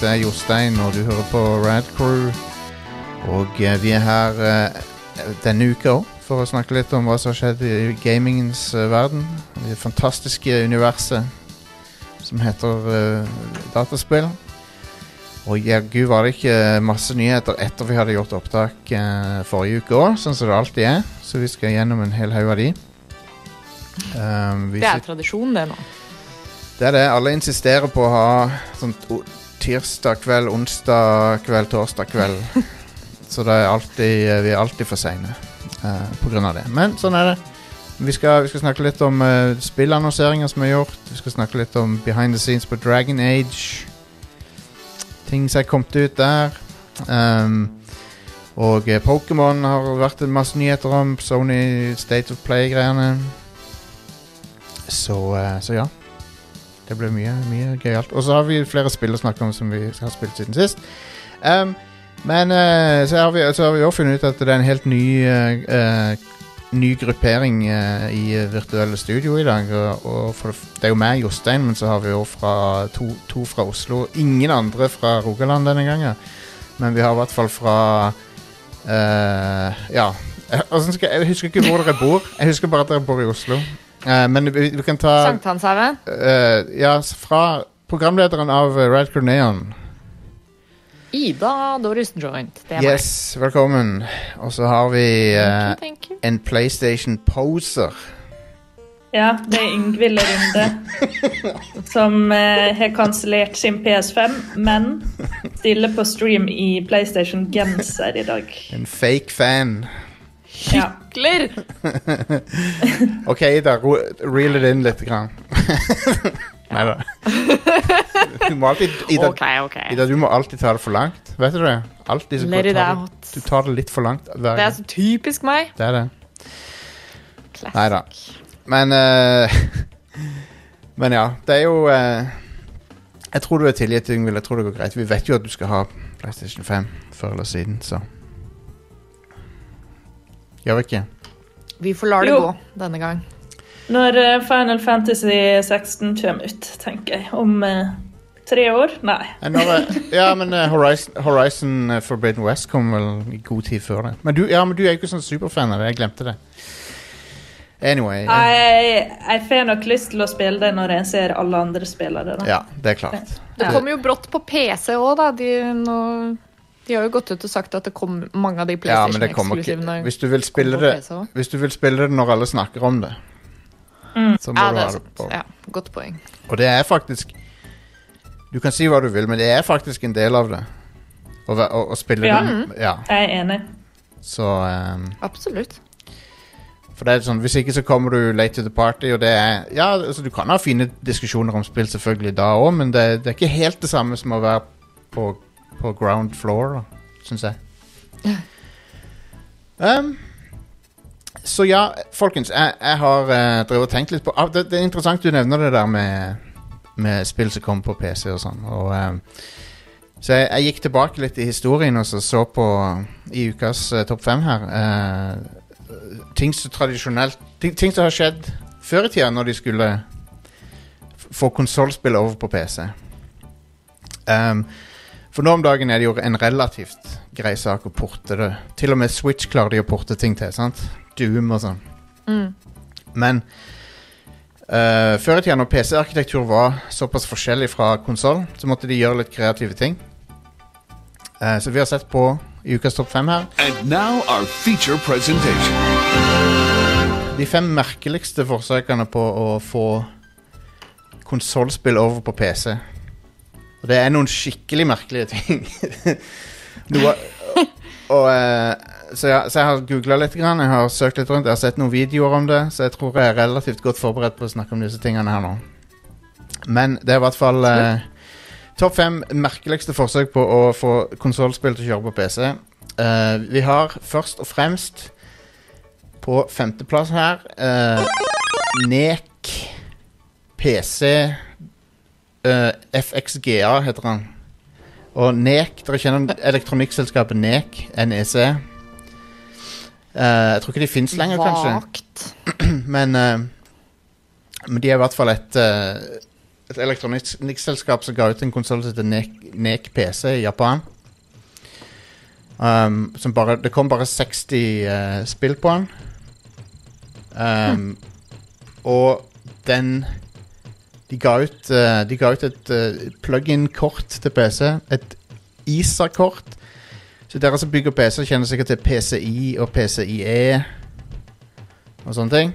Dette er Jostein, og du hører på Radcrew. Og eh, vi er her eh, denne uka òg for å snakke litt om hva som har skjedd i gamingens eh, verden. Det fantastiske universet som heter eh, dataspill. Og jaggu var det ikke masse nyheter etter vi hadde gjort opptak eh, forrige uke òg, sånn som det alltid er. Så vi skal gjennom en hel haug av de. Um, Det er tradisjon, det nå. det er det. Alle insisterer på å ha o- tirsdag kveld, onsdag kveld, torsdag kveld. Så er alltid, eh, vi er alltid for seine uh, på grunn av det. Men sånn er det. Vi skal, vi skal snakke litt om uh, spillannonseringer som er gjort. Vi skal snakke litt om behind the scenes på Dragon Age. Ting som er kommet ut der. Um, og uh, Pokémon har vært en masse nyheter om. Sony State of Play-greiene. Så, uh, så ja. Det blir mye, mye gøyalt. Og så har vi flere spill å snakke om som vi har spilt siden sist. Um, men uh, så har vi òg funnet ut at det er en helt ny uh, eh, Ny gruppering uh, i virtuelle studio i dag. Og, og for, det er jo meg, Jostein, men så har vi òg to, to fra Oslo. Ingen andre fra Rogaland denne gangen. Men vi har i hvert fall fra eh, Ja. Jeg, jeg husker ikke hvor dere bor. Jeg husker bare at dere bor i Oslo. Eh, men vi, vi kan ta Sankthanshaugen. Eh, ja, s- fra programlederen av uh, Radcrew Neon. Ida Doris Joint. Det er Yes, velkommen. Og så har vi meg. eh, Thank you, thank you. en PlayStation-poser. Ja, det er Ingvild Runde som eh, har kansellert sin PS5, men stiller på stream i PlayStation-genser i dag. En fake fan. Ja. OK, Ida, reel it in litt. Grann. Nei da. Du må alltid Ida, OK, OK. Ida, du må alltid ta det for langt. Vet du det? Alltid så tar du, du tar det litt for langt hver Det er så typisk meg. Det er det. Nei Neida. Men uh, Men ja, det er jo uh, Jeg tror du er tilgitt, Yngvild. Jeg tror det går greit. Vi vet jo at du skal ha PlayStation 5 før eller siden, så Gjør vi ikke? Vi får la det Jo. gå denne gang. Når eh, Final Fantasy 16 kommer ut, tenker jeg. Om eh, tre år? Nei. Når, ja, men eh, Horizon, Horizon eh, Forbidden West kom vel i god tid før det. Men du, ja, men du er jo ikke sånn superfan av det. Jeg glemte det. Anyway. Jeg, jeg får nok lyst til å spille det når jeg ser alle andre spille det. da. Ja, det er klart. Det kommer jo brått på PC òg, da. De, nå, de har jo gått ut og sagt at det kom mange av de Ja, men det kommer PlayStation-eksklusivene. Ja, Hvis. Hvis du vil spille det når alle snakker om det, så må Ja, du ha det på. Ja, godt poeng. Og det er faktisk Du kan si hva du vil, men det er faktisk en del av det. Å, å, å spille Ja. det. Ja. Jeg er enig. Så um, Absolutt. For det er sånn, Hvis ikke så kommer du late to the party, og det er Ja, altså du kan ha fine diskusjoner om spill selvfølgelig da òg, men det, det er ikke helt det samme som å være på, på ground floor, syns jeg. Um, så ja, folkens, jeg, jeg har uh, drevet og tenkt litt på uh, det, det er interessant du nevner det der med, med spill som kommer på PC og sånn. Og, ehm, så jeg, jeg gikk tilbake litt i historien og så, så på i ukas eh, topp fem her. ting som tradisjonelt ting, ting som har skjedd før i tida når de skulle få konsollspill over på PC. Um, for nå om dagen er det jo en relativt grei sak å porte det. Til og med Switch klarer de å porte ting til. sant? Doom og sånn. Mm. Men uh, før i tida, når PC-arkitektur var såpass forskjellig fra konsoll, så måtte de gjøre litt kreative ting. Uh, så vi har sett på i ukas topp fem her And now our feature presentation. De fem merkeligste forsøkene på å få konsollspill over på PC. Og det er noen skikkelig merkelige ting. Noe, og, eh, så, jeg, så jeg har googla litt, grann, jeg har søkt litt rundt, jeg har sett noen videoer om det, så jeg tror jeg er relativt godt forberedt på å snakke om disse tingene her nå. Men det er i hvert fall eh, topp fem merkeligste forsøk på å få konsollspill til å kjøre på PC. Eh, vi har først og fremst på femteplass her eh, Nek PC eh, FXGA heter han. Og NEC, dere kjenner elektronikkselskapet NEC, NEC. Uh, jeg tror ikke de fins lenger, kanskje. Men, uh, men de er i hvert fall et, uh, et elektronikkselskap som ga ut en konsoll som heter Nek, Nek PC i Japan. Um, som bare, det kom bare 60 eh, spill på den. Um, Og den De ga ut, eh, de ga ut et eh, plug-in-kort til PC. Et ISA-kort. Så dere som bygger PC, kjenner sikkert til PCI og PCIe og sånne ting.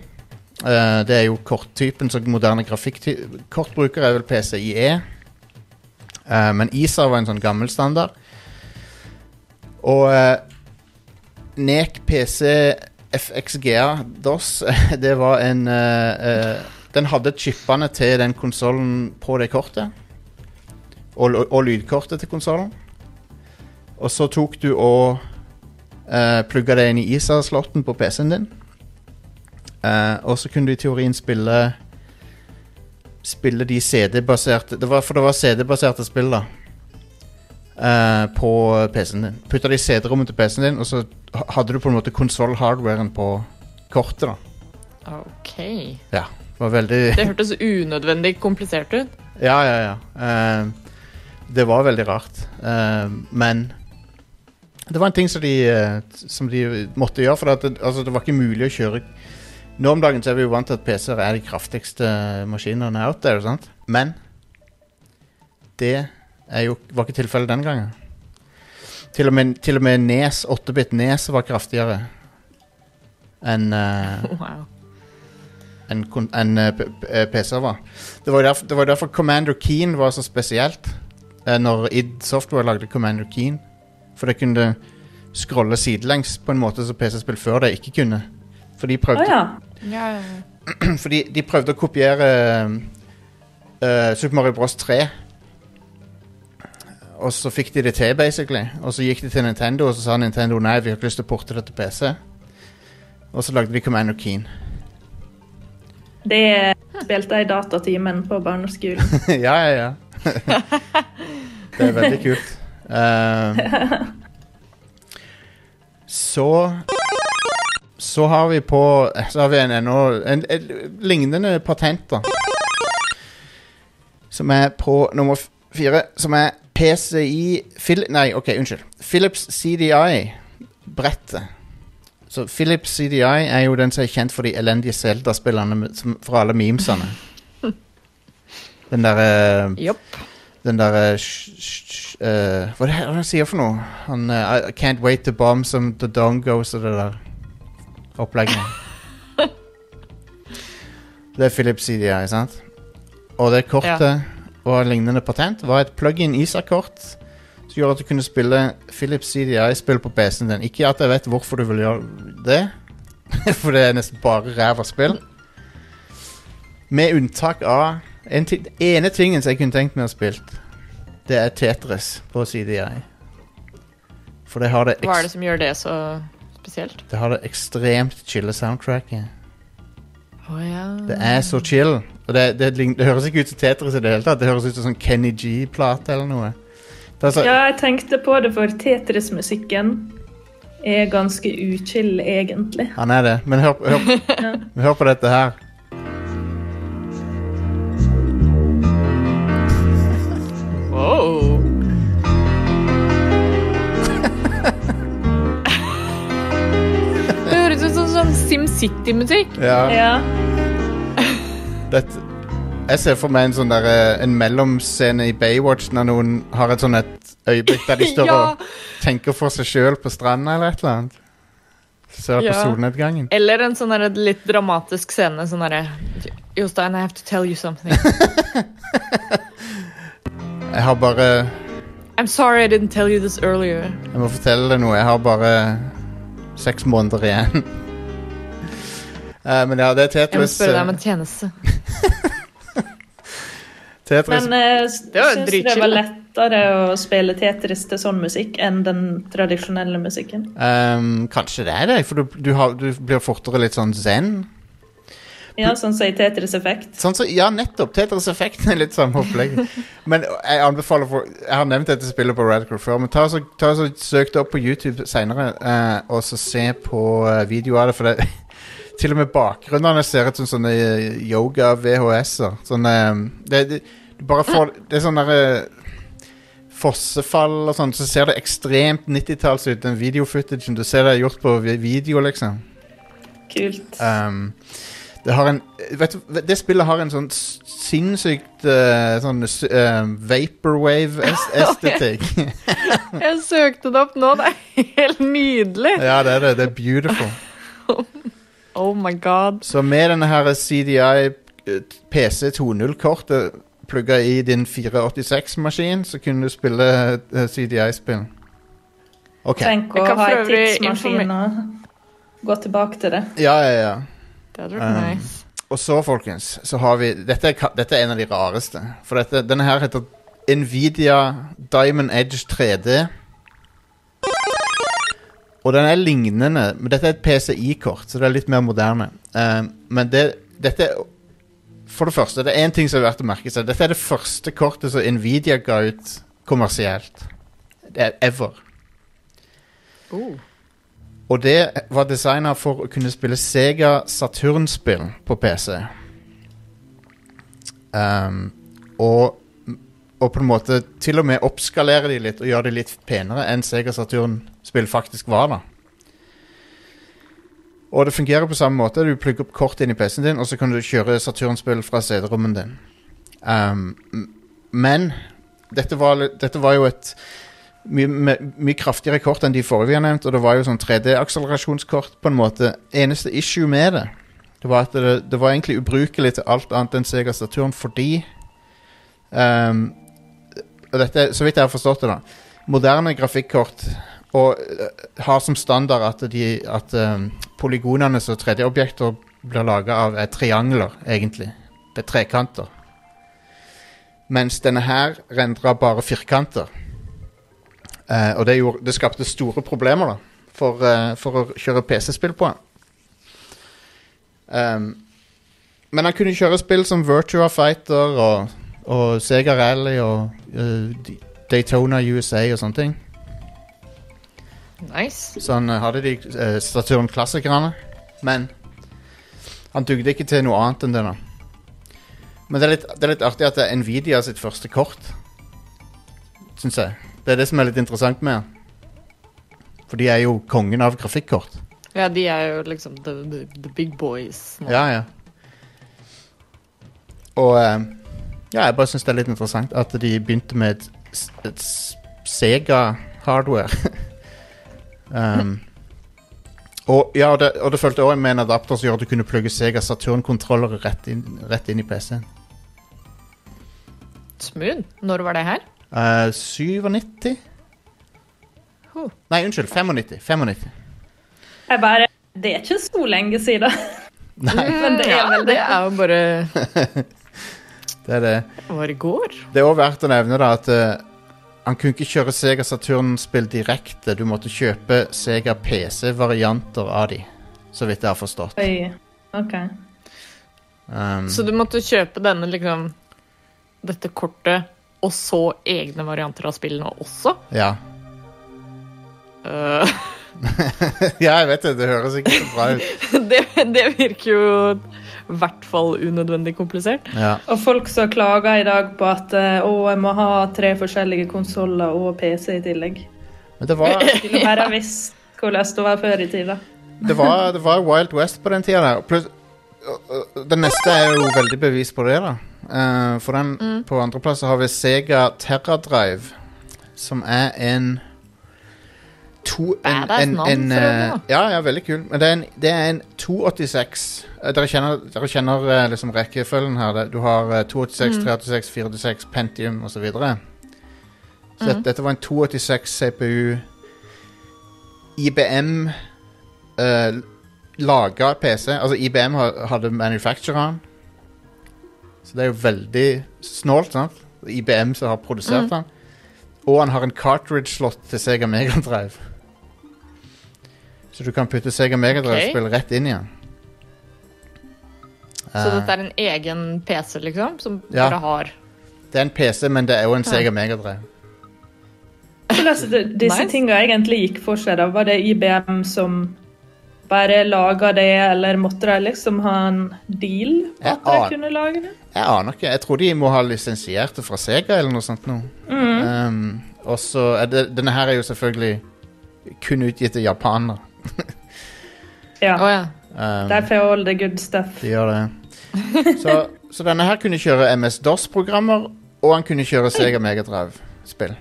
Eh, det er jo korttypen som moderne grafikkortbruker er vel PCIe. Eh, men ISA var en sånn gammel standard. Og uh, NEC PC FXGA DOS, det var en eh, eh, Den hadde chipene til den konsollen på det kortet. Og, og lydkortet til konsollen. Og så tok du og uh, plugga det inn i ISA-slotten på PC-en din. Uh, og så kunne du i teorien spille Spille de CD-baserte det var, For det var CD-baserte spill, da. Uh, på PC-en din. Putta det i CD-rommet til PC-en din, og så hadde du på en måte konsoll-hardwaren på kortet. da OK. Ja, veldig Det hørtes unødvendig komplisert ut. Ja, ja, ja. Uh, det var veldig rart. Uh, men det var en ting som de, eh, som de måtte gjøre. For det, altså, det var ikke mulig å kjøre Nå om dagen så er vi jo vant til at PC-er er de kraftigste maskinene out there. Sant? Men det jo, var ikke tilfellet den gangen. Til og med, til og med Nes, 8-bit Nes var kraftigere enn uh, Wow. Enn kon- enn, eh, p- p- eh. Det var, jo derfor, derfor Commander Keen var så spesielt. eh, Når id Software lagde Commander Keen. For det kunne scrolle sidelengs på en måte som PC-spill før det ikke kunne. For de prøvde, oh, Ja, ja, ja. fordi de prøvde å kopiere uh, Super Mario Bros 3. Og så fikk de det til, basically. Og så gikk de til Nintendo, og så sa Nintendo nei, vi har ikke lyst til å porte det til PC. Og så lagde de Commander Keen. Det spilte jeg i datatimen på barneskolen. ja, ja, ja. det er veldig kult. Eh, så Så har vi på Så har vi en ennå en, en lignende patent, da. Som er på nummer fire, som er PCI Phil, Nei, OK, unnskyld. Philips CDI-brettet. Så Philips CDI er jo den som er kjent for de elendige Zelda-spillerne som- fra alle memesene. Den derre Jopp. den der sh, sh, uh, Hva er det han sier for noe? Han uh, I can't wait to bomb some the dongos og det der opplegget. det er Philips CDI, sant? Og det kortet og lignende patent var et plug-in ISA-kort som gjorde at du kunne spille Philips CDI-spill på PC-en din. Ikke at jeg vet hvorfor du vil gjøre det, for det er nesten bare ræva spill. Med unntak av en ene tingen som jeg kunne tenkt meg å spilt, det er Tetris på CDI. For det har det, Hva er det som gjør det så spesielt? det, har det ekstremt chille soundtracket. Oh, ja. Det er så chill. Og det, det, det høres ikke ut som Tetris i det hele tatt. Det høres ut som sånn Kenny G-plate eller noe. Det er så, Ja, jeg tenkte på det, for Tetris-musikken er ganske uchill, egentlig. Han er det. Men hør, hør, hør på dette her. Wow. Det høres ut som SimCity-musikk. Ja, Ja. dette, jeg ser for meg en sånn der, eh, En mellomscene i Baywatch når noen har et sånn et øyeblikk der de står Ja. og tenker for seg sjøl på stranda eller et eller annet. Ser på solnedgangen. Eller en sånn litt dramatisk scene. Sånn derre Jostein, I have to tell you something. Jeg har bare I'm sorry I didn't tell you this earlier. Jeg må fortelle deg noe. Jeg har bare seks måneder igjen. uh, men ja, det er Tetris. Jeg må spørre deg om eh, en tjeneste. Tetris Men jeg Det syns det var lettere å spille Tetris til sånn musikk enn den tradisjonelle musikken. Um, Kanskje det er det, for du, du, har, du blir fortere litt sånn zen. Ja, sånn som i Tetris Effect. Sånn så, ja, nettopp. Tetris-effekten er litt samme opplegg. Men jeg anbefaler for Jeg har nevnt dette spillet på Radical før, men ta så, ta så søk det opp på YouTube seinere, og så se på videoer video av det, for det Til og med bakgrunnene ser ut som sånne eh, yoga-VHS-er. Sånne eh, det, det, Du bare får Det er sånn der fossefall og sånn, så ser det ekstremt 90-talls ut, den videofootagen. Du ser det er gjort på video, liksom. Kult. Um, det har en Vet du, det spillet har en sånn sinnssykt uh, sånn uh, vaporwave-estetikk. Jeg søkte det opp nå, det er helt nydelig. ja, det er det. Det er beautiful. Oh my god. Så med denne her CDI eh, PC 2.0-kortet plugga i din 486-maskin, så kunne du spille eh, CDI-spill. OK. Tenk å ha en tidsmaskin og gå tilbake til det. Ja, ja, ja. Det hadde vært Um, nice. Og så, folkens, så har vi Dette er, dette er en av de rareste. For dette, denne her heter Nvidia Diamond Edge 3D. Og den er lignende, men dette er et PCI-kort, så det er litt mer moderne. Uh, men det, dette er For det første, det er én ting som er verdt å merke seg. Dette er det første kortet som Nvidia ga ut kommersielt. Det er ever. Uh. Og det var designa for å kunne spille Sega Saturn-spill på PC. Um, og, og på en måte til og med oppskalere de litt og gjøre de litt penere enn Sega Saturn-spill faktisk var. da Og det fungerer på samme måte. Du plugger opp kort inn i PC-en din, og så kan du kjøre Saturn-spill fra CD-rommen din. Um, men dette var, dette var jo et mye, mye kraftigere kort enn de forrige vi har nevnt, og det var jo sånn 3D-akselerasjonskort på en måte. Eneste issue med det, det var at det, det var egentlig ubrukelig til alt annet enn Sega Saturn fordi ehm, og dette, Så vidt jeg har forstått det, da. Moderne grafikkort og eh, har som standard at, de, at ehm, polygonene som 3D-objekter blir laga av, er triangler, egentlig. Det er trekanter. Mens denne her rendra bare firkanter. Eh, og det, gjorde, det skapte store problemer da for, eh, for å kjøre PC-spill på. Um, men han kunne kjøre spill som Virtua Fighter og, og Sega Rally og uh, Daytona USA og sånne ting. Nice. Så han eh, hadde de uh, Saturn-klassikerne. Men han dugde ikke til noe annet enn det. da Men det er litt, det er litt artig at det er Nvidia sitt første kort. Syns jeg. Det er det som er litt interessant med han. For de er jo kongen av grafikkort. Ja, de er jo liksom the, the, the big boys. nå. Ja, ja. Og eh, ja, jeg bare syns det er litt interessant at de begynte med et, et Sega-hardware. um, og ja, og det, og det fulgte også med en adapter som gjør at du kunne plugge Sega Saturn-kontrollere rett, rett inn i PC-en. Smooth. Når var det her? Uh, 97? Huh. Nei, unnskyld. 95. 95. Jeg bare Det er ikke så lenge siden. Nei, Men det er vel det det. er jo bare det er det. Var i går. Det er også verdt å nevne da at eh, han kunne ikke kjøre Sega Saturn-spill direkte. Du måtte kjøpe Sega PC-varianter av de, så vidt jeg har forstått. Oi. OK. Um, Så du måtte kjøpe denne liksom Dette kortet, og så egne varianter av spillene også? ja. Øh, ja, jeg vet det. Det høres ikke så bra ut. det, det virker jo i hvert fall unødvendig komplisert. Ja. Og folk som klager i dag på at eh, å, jeg må ha tre forskjellige konsoller og PC i tillegg. Men det var, Skulle bare visst hvordan det var før i tida. det, var, det var Wild West på den tida der. Og Det neste er jo veldig bevis på det, da. Eh, for den på andreplass har vi Sega Terra Drive, som er en to, en, en, en, en, eh. Ja, ja, veldig kul. Men det er en, det er en 286 eh, Dere kjenner, dere kjenner eh, liksom rekkefølgen her. Du har eh, 286, 386, 486, Pentium osv. Så, videre. så dette, dette var en 286 CPU IBM uh, laga PC. Altså IBM hadde manufactureren. Så det er jo veldig snålt, sant? IBM som har produsert den. Og han har en cartridge-slott til Sega Megadrive. Så du kan putte Sega Megadrive-spill rett inn igjen. Så dette er en egen PC, liksom, som Ja. dere har Det er en PC, men det er jo en Sega Megadrive. Hvordan det- disse Nice. tinga egentlig gikk for seg, da? Var det IBM som bare laga det, eller måtte de liksom ha en deal på at de aner- kunne lage det? Jeg aner ikke. Jeg tror de må ha lisensiert det fra Sega eller noe sånt noe. Um, og så er det, Denne her er jo selvfølgelig kun utgitt til japanere. Ja. Oh, ja. Um, Der får all the good stuff. de gjør det. Så, så denne her kunne kjøre MS-DOS-programmer, og han kunne kjøre Sega Megadrive-spill.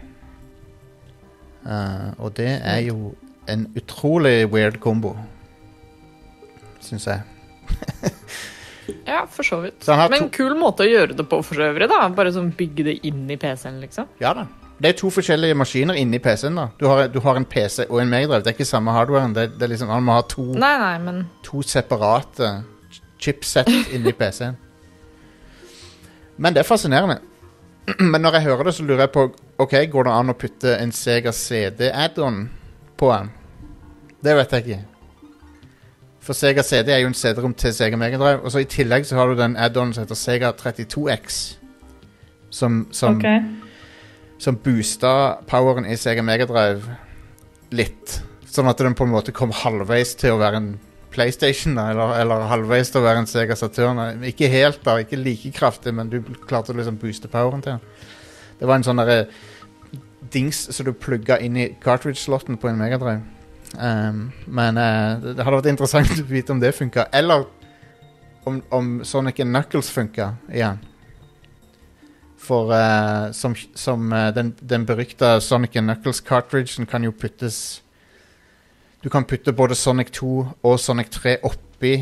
Uh, og det er jo en utrolig weird kombo, syns jeg. ja, for så vidt. Så Men kul måte å gjøre det på for øvrig, da. Bare sånn bygge det inn i PC-en, liksom. Ja da. Det er to forskjellige maskiner inni PC-en. da du har, du har en PC og en Megadrive. Det er ikke samme hardwaren. Det, det er liksom, Man må ha to, Nei, nei, men to separate chipset inni PC-en. Men det er fascinerende. Men når jeg hører det, så lurer jeg på Ok, Går det an å putte en Sega CD-add-on på den? Det vet jeg ikke. For Sega CD er jo en CD-rom til Sega Megadrive. Og så I tillegg så har du den add-on som heter Sega 32X. Som, som Ok. Som boosta poweren i Sega Megadrive litt. Sånn at den på en måte kom halvveis til å være en PlayStation, eller, eller halvveis til å være en Sega Saturn. Ikke helt, da, ikke like kraftig, men du klarte å liksom booste poweren til den. Det var en sånn derre dings som du plugga inn i cartridge-slotten på en Megadrive. Um, men uh, det hadde vært interessant å vite om det funka, eller om, om Sonic Knuckles funka igjen. For uh, som, som uh, den, den berykta Sonic and Knuckles-cartridgen kan jo puttes Du kan putte både Sonic 2 og Sonic 3 oppi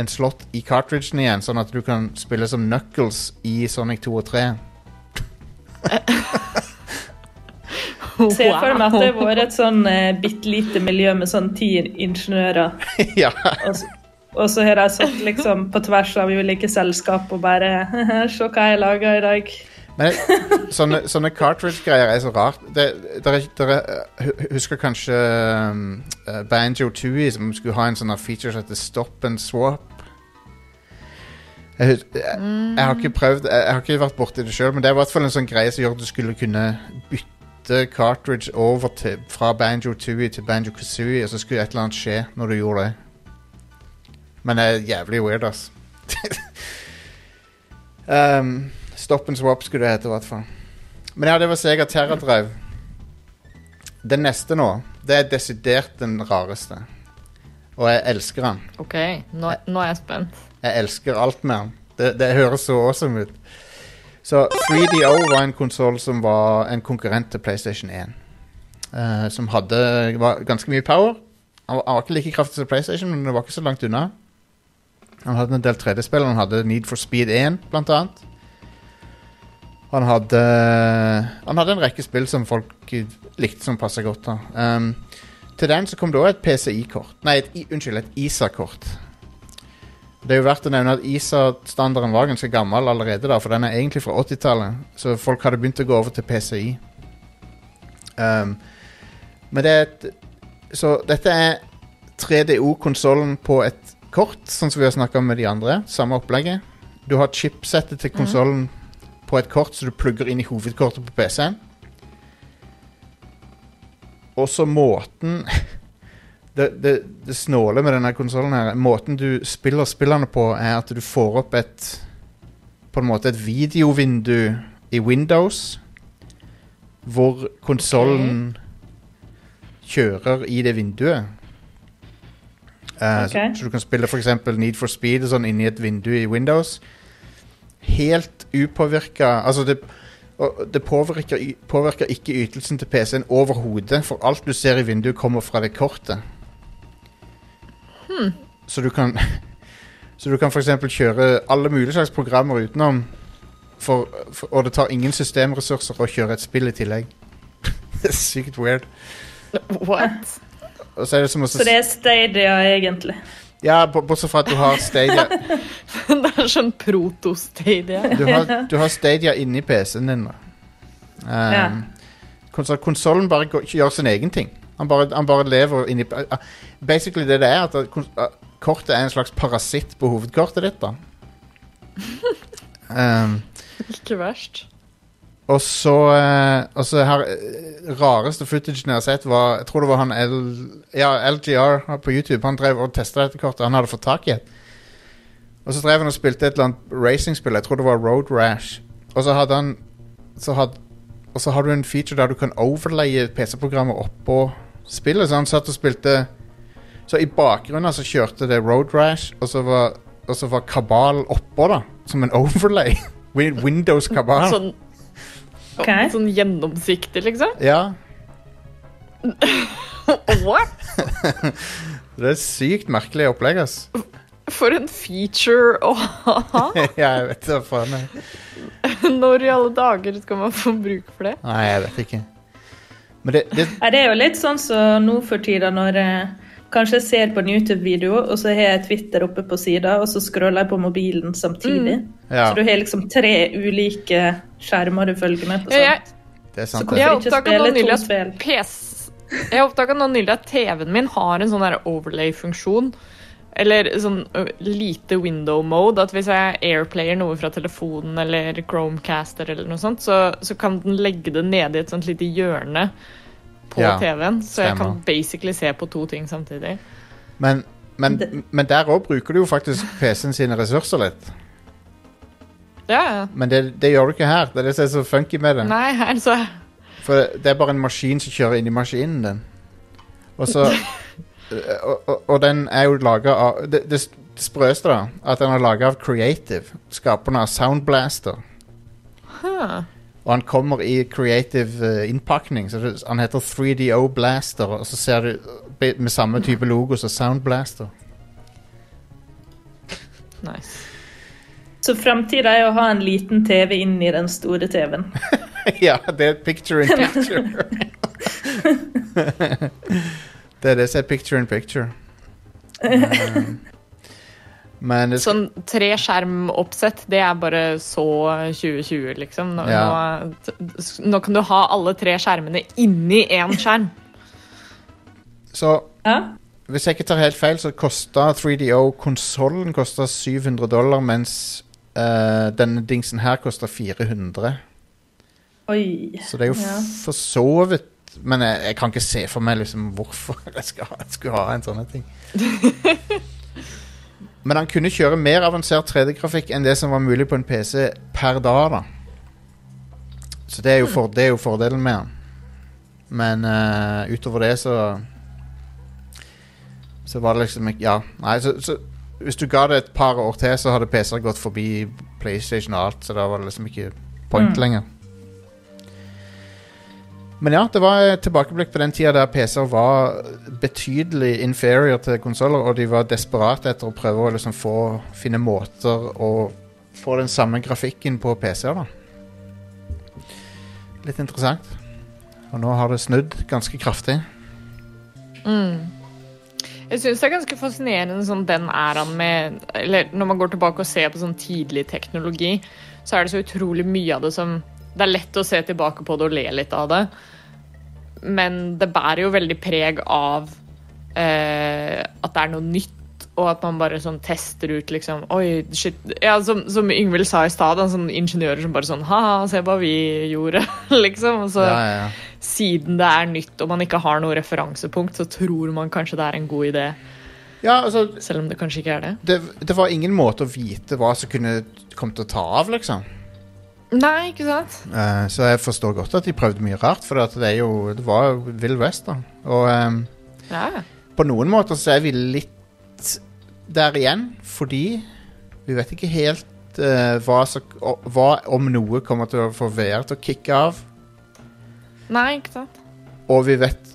en slott i cartridgen igjen, sånn at du kan spille som Knuckles i Sonic 2 og 3. Se for meg at det har vært et sånn eh, bitte lite miljø med sånn ti ingeniører. ja. Og, så- og så har de satt liksom på tvers av ulike selskap og bare Se hva jeg lager i dag. Men sånne, sånne cartridge-greier er så rart. Det, dere, dere husker kanskje um, Banjo Tooie som skulle ha en sånn feature som heter Stop and Swap? Jeg, jeg, jeg har ikke prøvd Jeg, jeg har ikke vært borti det sjøl, men det er i hvert fall en sånn greie som gjør at du skulle kunne bytte cartridge over til, fra Banjo Tooie til Banjo Kazooie, og så skulle et eller annet skje når du gjorde det. Men det er jævlig weird, ass. um, Stop and swap skulle det hete, i hvert fall. Men ja, det var Sega Terra Drive. Den neste nå, det er desidert den rareste. Og jeg elsker den. OK, nå, nå er jeg spent. Jeg elsker alt med den. Det, det høres så awesome ut. Så 3DO var en konsoll som var en konkurrent til PlayStation 1. Uh, som hadde var ganske mye power. Han var, han var ikke like kraftig som PlayStation, men det var ikke så langt unna. Han hadde en del 3D-spill. Han hadde Need for Speed 1, blant annet. Han hadde Han hadde en rekke spill som folk likte som passa godt. um, Til den så kom det òg et PCI-kort. Nei, et, unnskyld, et ISA-kort. Det er jo verdt å nevne at ISA-standarden var ganske gammel allerede da, for den er egentlig fra 80-tallet. Så folk hadde begynt å gå over til PCI. Um, men det er et Så dette er 3DO-konsollen på et kort, sånn som vi har snakka om med de andre. Samme opplegget. Du har chipsettet til konsollen på et kort så du plugger inn i hovedkortet på PC-en. Og så måten det, det, det snåle med denne konsollen her Måten du spiller spillene på, er at du får opp et På en måte et videovindu i Windows. Hvor konsollen kjører i det vinduet. Eh, så, så du kan spille f.eks. Need for Speed sånn inni et vindu i Windows. Helt upåvirka Altså, det, det påvirker, påvirker ikke ytelsen til PC-en overhodet, for alt du ser i vinduet, kommer fra det kortet. Så du kan Så du kan f.eks. kjøre alle mulige slags programmer utenom, for, for, og det tar ingen systemressurser å kjøre et spill i tillegg. det er sykt weird. What? Og så er det som å Så det er Stadia, egentlig. Ja, bortsett fra at du har Stadia det er sånn proto-stadia. Du har, du har Stadia inni PC-en din. Um, Ja. Konsollen bare går, gjør sin egen ting. Han bare, han bare lever inni uh, Basically det det er, at uh, kortet er en slags parasitt på hovedkortet ditt. da um, Ikke verst. Og så eh, Og så her eh, rareste footagen jeg har sett, var Jeg tror det var han L, ja, LGR på YouTube. Han drev og testa dette kortet. Han hadde fått tak i et. Og så drev han og spilte et eller annet racingspill. Jeg tror det var Road Rash. Og så hadde han så had, Og så har du en feature der du kan overleie PC-programmet oppå spillet. Så han satt og spilte Så i bakgrunnen så kjørte det Road Rash, og så var, og så var Kabal oppå, da. Som en overlay. Windows Kabal. Sånn, Ok. sånn gjennomsiktig, liksom. Ja. What? Det er sykt merkelig opplegg, ass. For en feature å ha! ja, jeg vet da faen. jeg. Når i alle dager skal man få bruk for det? Nei, jeg vet ikke. Men det, det Ja, det er jo litt sånn som nå for tida når jeg kanskje ser på en YouTube-video, og så har jeg Twitter oppe på sida, og så scroller jeg på mobilen samtidig. Ja, Så du har liksom tre ulike skjermer du følger med på. Ja, jeg, sånt. det er Så sant. hvorfor jeg ikke oppdaga nå spille nylig to at spill? Jeg oppdaga nå nylig at TV-en min har en sånn overlay-funksjon. Eller sånn lite window mode. At hvis jeg airplayer noe fra telefonen eller Chromecaster eller noe sånt, så, så kan den legge det nede i et sånt lite hjørne på Ja, TV-en. Så jeg kan basically se på to ting samtidig. Men, men, men der òg bruker du jo faktisk PC-en sine ressurser litt. Ja. Men det, det gjør du ikke her. Det er det som er så funky med det. Nei, altså For det, det er bare en maskin som kjører inn i maskinen din. Og så og, og, og den er jo laga av Det, det sprøeste, da, at den er laga av Creative, skaperne av Soundblaster. huh. Og han kommer i creative uh, innpakning. Så det, han heter 3DO Blaster, og så ser du med samme type logo som Soundblaster. Nice. Så framtida er å ha en liten TV inn i den store TV-en. ja, det er picture in picture. det er det som er picture in picture. Um, men det Sånn tre skjermoppsett, det er bare så 2020, liksom. Nå, Ja. nå, nå kan du ha alle tre skjermene inni én skjerm. så Ja? hvis jeg ikke tar helt feil, så kosta 3DO-konsollen 700 dollar, mens eh, denne dingsen her koster 400. Oi. Så det er jo Ja. for så vidt Men jeg, jeg kan ikke se for meg liksom hvorfor jeg skal jeg skulle ha en sånn ting. Men han kunne kjøre mer avansert 3D-grafikk enn det som var mulig på en PC per dag. da Så det er jo, for, det er jo fordelen med han. Men uh, utover det så Så var det liksom ikke Ja, nei, så, så hvis du ga det et par år til, så hadde PC-er gått forbi PlayStation og alt, så da var det liksom ikke point Mm. lenger. Men ja, det var et tilbakeblikk på den tida der PC-er var betydelig inferior til konsoller, og de var desperate etter å prøve å liksom få, finne måter å få den samme grafikken på PC-er. da. Litt interessant. Og nå har det snudd ganske kraftig. Jeg syns det er ganske fascinerende sånn den æraen med Eller når man går tilbake og ser på sånn tidlig teknologi, så er det så utrolig mye av det som Det er lett å se tilbake på det og le litt av det, men det bærer jo veldig preg av eh, at det er noe nytt. Og at man bare sånn tester ut liksom Oi, shit. Ja, som, som Yngvild sa i stad, En sånn ingeniører som bare sånn Ha-ha, se hva vi gjorde, liksom. Og så Ja, ja, ja. siden det er nytt og man ikke har noe referansepunkt, så tror man kanskje det er en god idé, ja altså, selv om det kanskje ikke er det. det, det var ingen måte å vite hva som kunne komme til å ta av, liksom. Nei, ikke sant? Uh, så jeg forstår godt at de prøvde mye rart, for det, er jo, det var jo Vill West, da. Og um, Ja. på noen måter så er vi litt der igjen, fordi vi vet ikke helt uh, hva, så, hva om noe kommer til å få VR til å kicke av. Nei, ikke sant? Og vi vet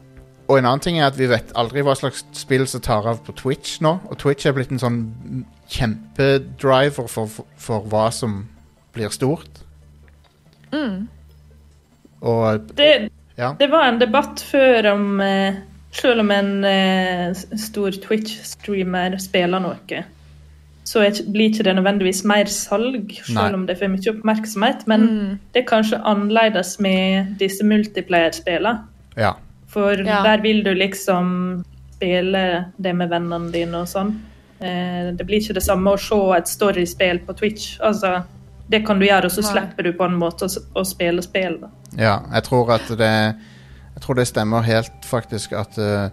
Og en annen ting er at vi vet aldri hva slags spill som tar av på Twitch nå. Og Twitch er blitt en sånn kjempedriver for, for, for hva som blir stort. Og Det, ja. det var en debatt før om eh, Selv om en eh, stor Twitch-streamer spiller noe, så er, blir ikke det nødvendigvis mer salg, Nei. selv om det får mye oppmerksomhet. Men det er kanskje annerledes med disse multiplayer-spillene. ja. For Ja. der vil du liksom spille det med vennene dine og sånn. Eh, det blir ikke det samme å se et storyspill på Twitch. Altså, det kan du gjøre, og så Nei. slipper du på en måte å, å spille spill. Da. Ja, jeg tror at det Jeg tror det stemmer helt, faktisk, at uh,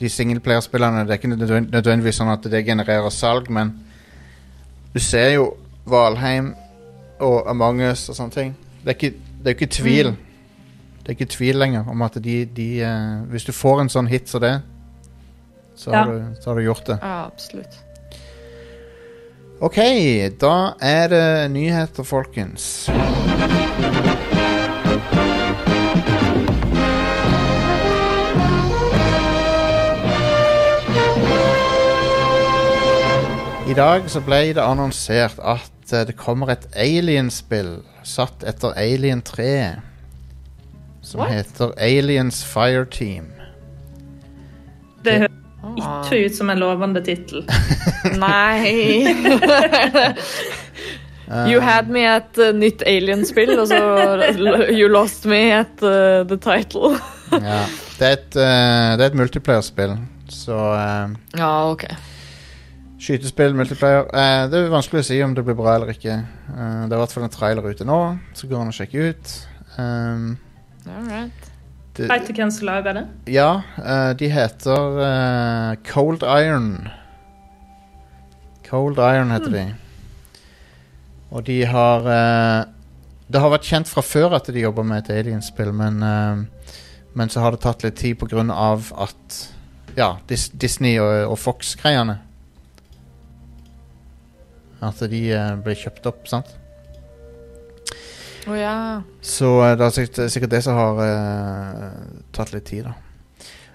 de singleplayerspillene, Det er ikke nødvendig- nødvendigvis sånn at det genererer salg, men Du ser jo Valheim og Among us og sånne ting. Det er ikke, det er ikke tvil. Det er ikke tvil lenger om at de, de uh, Hvis du får en sånn hit som det, så, Ja. har du, så har du gjort det. Ja, absolutt. OK, da er det nyheter, folkens. I dag så ble det annonsert at eh, det kommer et Alien-spill satt etter Alien 3. Som What? heter Aliens Fireteam. Det høres Ah. ikke ut som en lovende tittel. Nei. you had me at uh, nytt Alien-spill, og så you lost me at uh, the title. Ja. Det er et, uh, et multiplayer-spill, så uh, Ja, OK. Skytespill, multiplayer. Eh, det er vanskelig å si om det blir bra eller ikke. Eh, det er i hvert fall en trailer ute nå, så går an å sjekke ut. Um, All right. det, Vet du hvem som lager det? ja, eh, de heter eh, Cold Iron. Cold Iron heter de. Og de har eh, Det har vært kjent fra før at de jobber med et Alien-spill, men, eh, men så har det tatt litt tid av at Ja, Dis Disney og, og Fox-greiene. At de eh, ble kjøpt opp, sant? Å ja. Så eh, det er sikkert, sikkert det som har uh, tatt litt tid, da.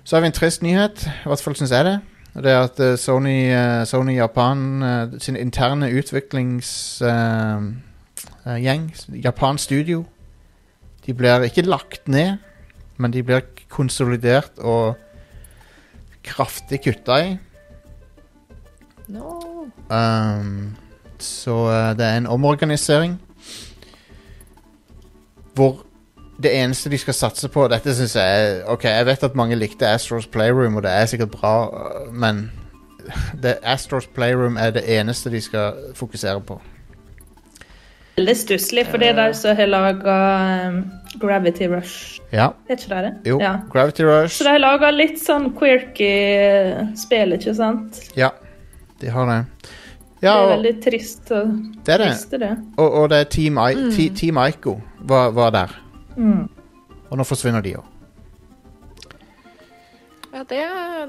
Så har vi en trist nyhet, i hvert fall syns jeg det. Det er at Sony, Sony Japan sin interne utviklingsgjeng, Japan Studio, de blir ikke lagt ned, men de blir konsolidert og kraftig kutta i. No. Um, så eh, det er en omorganisering hvor det eneste de skal satse på Dette synes jeg Ok, jeg vet at mange likte Astros Playroom, og det er sikkert bra, øh, men det, Astros Playroom er det eneste de skal fokusere på. Veldig stusslig, for det er de som har laga Gravity Rush. Ja, Er ikke det det? jo. Ja. Gravity Rush. Så de har laga litt sånn quirky eh, spill, ikke sant? Ja, de har det. Det er veldig trist det er det. det. Og, og det er Team, I, Ti- Team Ico var, var der. Mm. Og nå forsvinner de òg. Ja, det,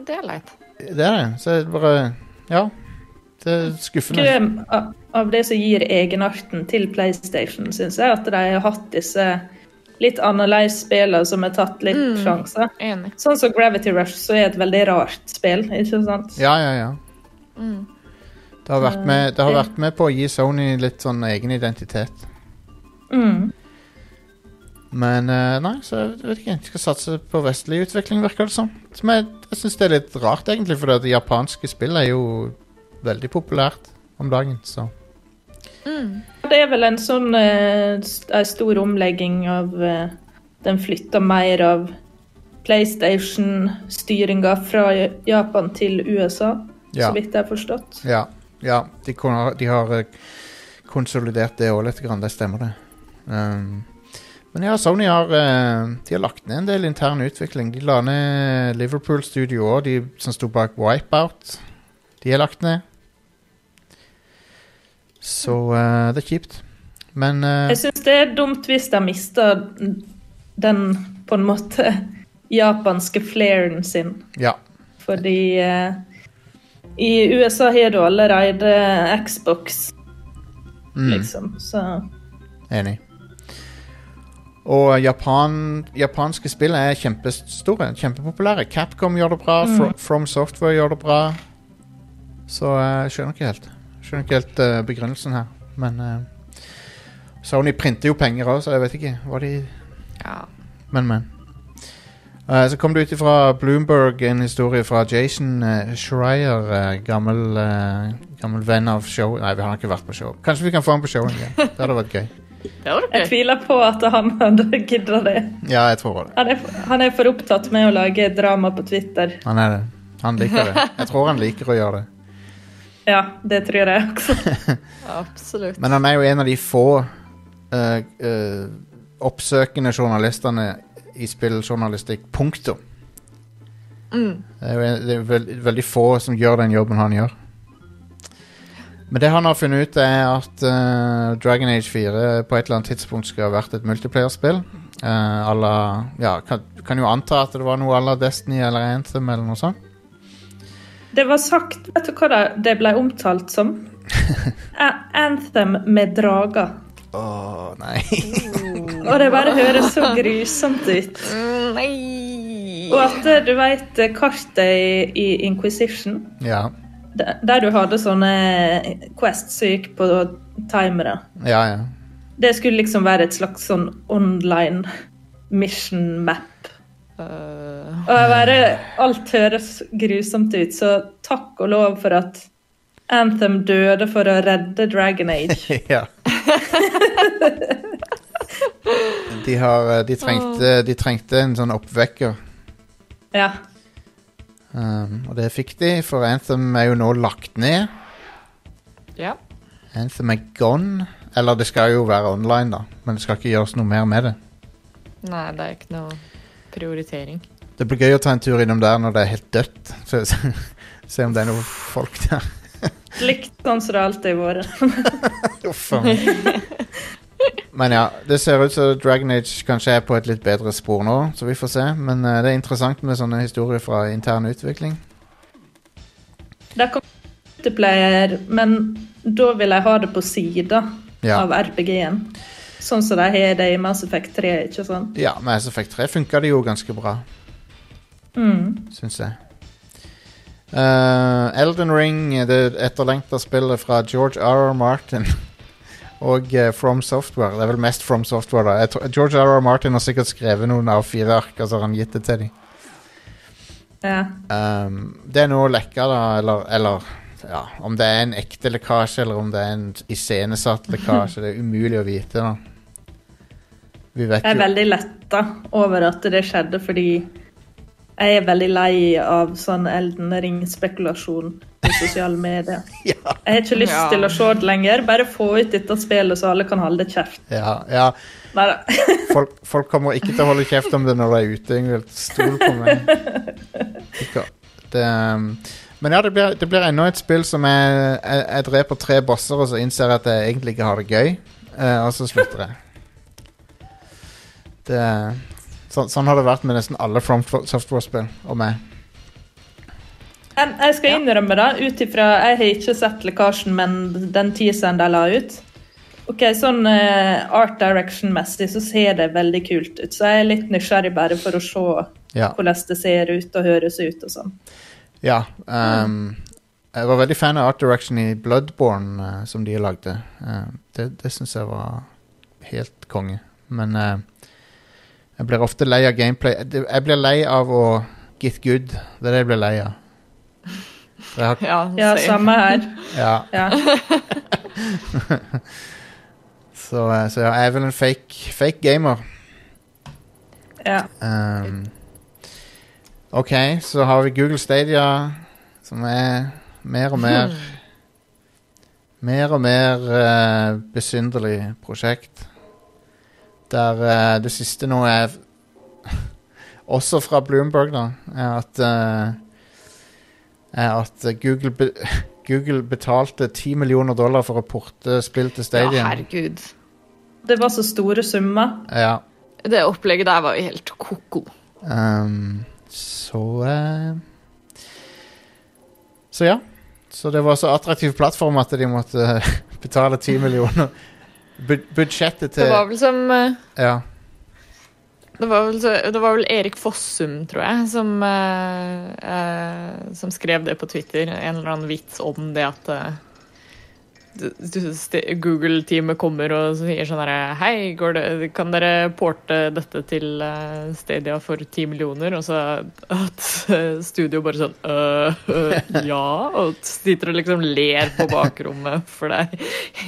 det er leit. Det er det. Så er det bare Ja. Det er skuffende. Krem av- av det som gir egenarten til PlayStation, syns jeg, at de har hatt disse litt annerledes spillene som har tatt litt Mm. sjanser. Enig. Sånn som Gravity Rush, så er et veldig rart spill, ikke sant? Ja, ja, ja. Mm. Det har, vært med, det har vært med på å gi Sony litt sånn egen identitet. Mm. Men eh, nei, så jeg vet ikke. De skal satse på vestlig utvikling, virker det som. Som jeg, jeg syns det er litt rart, egentlig, for det japanske spill er jo veldig populært om dagen, så Mm. Det er vel en sånn eh, en stor omlegging av eh, Den flytter mer av PlayStation-styringa fra Japan til USA, ja. så vidt jeg har forstått. Ja, ja de, kunne, de har eh, konsolidert det òg litt, grann, det stemmer det. Um, men ja, Sony har, eh, de har lagt ned en del intern utvikling. De la ned Liverpool Studio òg, de som sto bak Wipeout. De er lagt ned. Så uh, det er kjipt. Men uh, Jeg syns det er dumt hvis de mister den på en måte japanske flairen sin. ja. Fordi eh, i USA har du allerede Xbox, Mm, liksom. Så Enig. Og Japan, japanske spill er kjempestore, kjempepopulære. Capcom gjør det bra, mm. From Software gjør det bra. Så eh, jeg skjønner ikke helt Skjønner ikke helt uh, begrunnelsen her. Men uh, Sony printer jo penger òg, så jeg vet ikke hva de Ja. Men, men. Eh, så kom det ut ifra Bloomberg en historie fra Jason uh, Schreier, uh, gammel, gammel venn av show. Nei, han har ikke vært på show. Kanskje vi kan få han på show en gang. Det hadde vært gøy. Det jeg tviler på at han hadde gidda det. Ja, jeg tror det. Han er, han er for opptatt med å lage drama på Twitter. Han er det. Han liker det. Jeg tror han liker å gjøre det. Ja, det tror jeg også. Absolutt. Men han er jo en av de få eh, eh, oppsøkende journalistene i spilljournalistikk. Punktum. Mm. Det er jo det er veld, veldig få som gjør den jobben han gjør. Men det han har funnet ut, er at eh, Dragon Age 4 på et eller annet tidspunkt skulle ha vært et multiplayerspill. Uh, à la- ja, kan, kan jo anta at det var noe à la Destiny eller Anthem eller noe sånt. Det var sagt Vet du hva det- det ble omtalt som? A- Anthem med drager. Åh, nei. Og det bare høres så grusomt ut. Mm, nei Og at eh, du vet eh, kartet i, i Inquisition, ja. der der du hadde sånne quests som gikk på timere, Ja, ja. det skulle liksom være et slags sånn online mission map. Uh, Og jeg bare, alt høres grusomt ut, så takk og lov for at Anthem døde for å redde Dragon Age. ja. De, har, eh, de, trengte, de trengte en sånn oppvekker. Ja. Um, og det fikk de, for Anthem er jo nå lagt ned. ja. Anthem er gone. Eller det skal jo være online, da. Men det skal ikke gjøres noe mer med det. Nei, det er ikke noe prioritering. Det blir gøy å ta en tur innom der når det er helt dødt. Så, se, se om det er noe folk der. Likt sånn som det alltid har vært. Uff a. Men ja, det ser ut som Dragon Age kanskje er på et litt bedre spor nå, så vi får se. Men uh, det er interessant med sånne historier fra intern utvikling. Det kommer multiplayer, men da vil jeg ha det på sida Ja, av RPG-en. Sånn som de har det i Mass Effect 3, ikke sant? ja Mass Effect 3 funka det jo ganske bra, Mm. syns jeg. Eh, Elden Ring, det etterlengta spillet fra George R. R. Martin og uh, From Software. Det er vel mest From Software, da. Tror, George R.R. Martin har sikkert skrevet noen av fire ark, og så har han gitt det til dem. Ja. Um, det er nå lekka, da, eller, eller ja, om det er en ekte lekkasje, eller om det er en iscenesatt lekkasje. Det er umulig å vite, da. Vi vet Jeg er jo veldig letta over at det skjedde, fordi jeg er veldig lei av sånn Elden Ring-spekulasjon på sosiale medier. ja, Jeg har ikke lyst Ja. til å se det lenger. Bare få ut dette spillet, så alle kan holde kjeft. ja, ja. Folk, folk kommer ikke til å holde kjeft om det når de er ute. Ingvild. Stol på meg. Det, um, men ja, det blir, det blir enda et spill som jeg, jeg, jeg dreper tre bosser, og så innser jeg at jeg egentlig ikke har det gøy, eh, og så slutter jeg. Det, så, sånn har det vært med nesten alle From Software-spill og meg. Jeg skal innrømme da, ut ifra Jeg har ikke sett lekkasjen, men den teaseren de la ut Ok, Sånn uh, art direction-messig så ser det veldig kult ut, så jeg er litt nysgjerrig bare for å se Ja. hvordan det ser ut og høres ut og sånn. Ja. Um, jeg var veldig fan av Art Direction i Bloodborne, uh, som de lagde. Uh, det det syns jeg var helt konge. Men eh, jeg blir ofte lei av gameplay. Jeg blir lei av å get good. Det er det jeg blir lei av. Jeg har, Ja, Ja, samme her. ja, Ja. så, eh, så ja, jeg er vel en fake, fake gamer. ja. Um, OK, så har vi Google Stadia, som er mer og mer Mer og mer uh, besynderlig prosjekt. Der uh, det siste nå er Også fra Bloomberg, da, er at uh, Er at Google, be, Google betalte 10 millioner dollar for å porte spill til Ja, herregud. Det var så store summer. Ja, Det opplegget der var jo helt ko-ko. Um, så uh, Så ja. Så det var så attraktiv plattform at de måtte betale 10 millioner. Bu budsjettet til Det var vel som eh, Ja. Det var vel, det var vel Erik Fossum, tror jeg, som, eh, eh, som skrev det på Twitter. En eller annen vits om det at Google-teamet kommer og sier sånn herre Hei, går det, kan dere porte dette til eh, Stadia for ti millioner? Og så at eh, studio bare sånn «Øh, øh, Ja. Og sitter og liksom ler på bakrommet, for det er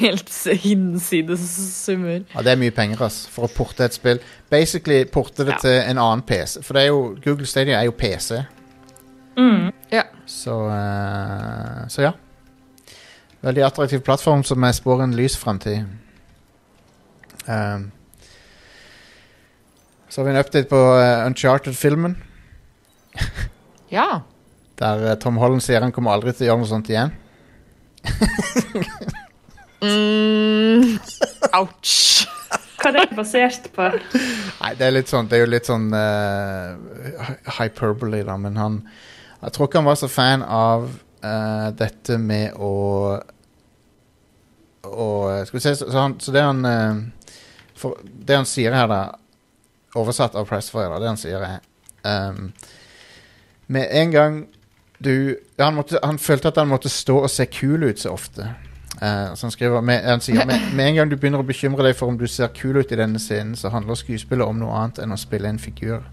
helt hinsides summer. ja, det er mye penger, ass, for å porte et spill. Basically porte det Ja. til en annen PC. For det er jo, Google Stadia er jo PC. Mm. Ja. Så uh, Så ja. Veldig attraktiv plattform som jeg spår en lys framtid. Um, så har vi en update på uh, Uncharted-filmen. ja. Der uh, Tom Holland sier han kommer aldri til å gjøre noe sånt igjen. Mm, ouch. Hva er det basert på? Nei, det er litt sånn Det er jo litt sånn uh, hyperbole, da, men han Jeg tror ikke han var så fan av eh, dette med å og, Skal vi se, så, så, han, så det han uh, for, Det han sier her, da, oversatt av Pressfire, det han sier, er um, Med en gang du han, måtte, han følte at han måtte stå og se kul ut så ofte. Uh, så han skriver med, han sier med, med en gang du begynner å bekymre deg for om du ser kul ut i denne scenen, så handler skuespillet om noe annet enn å spille en figur.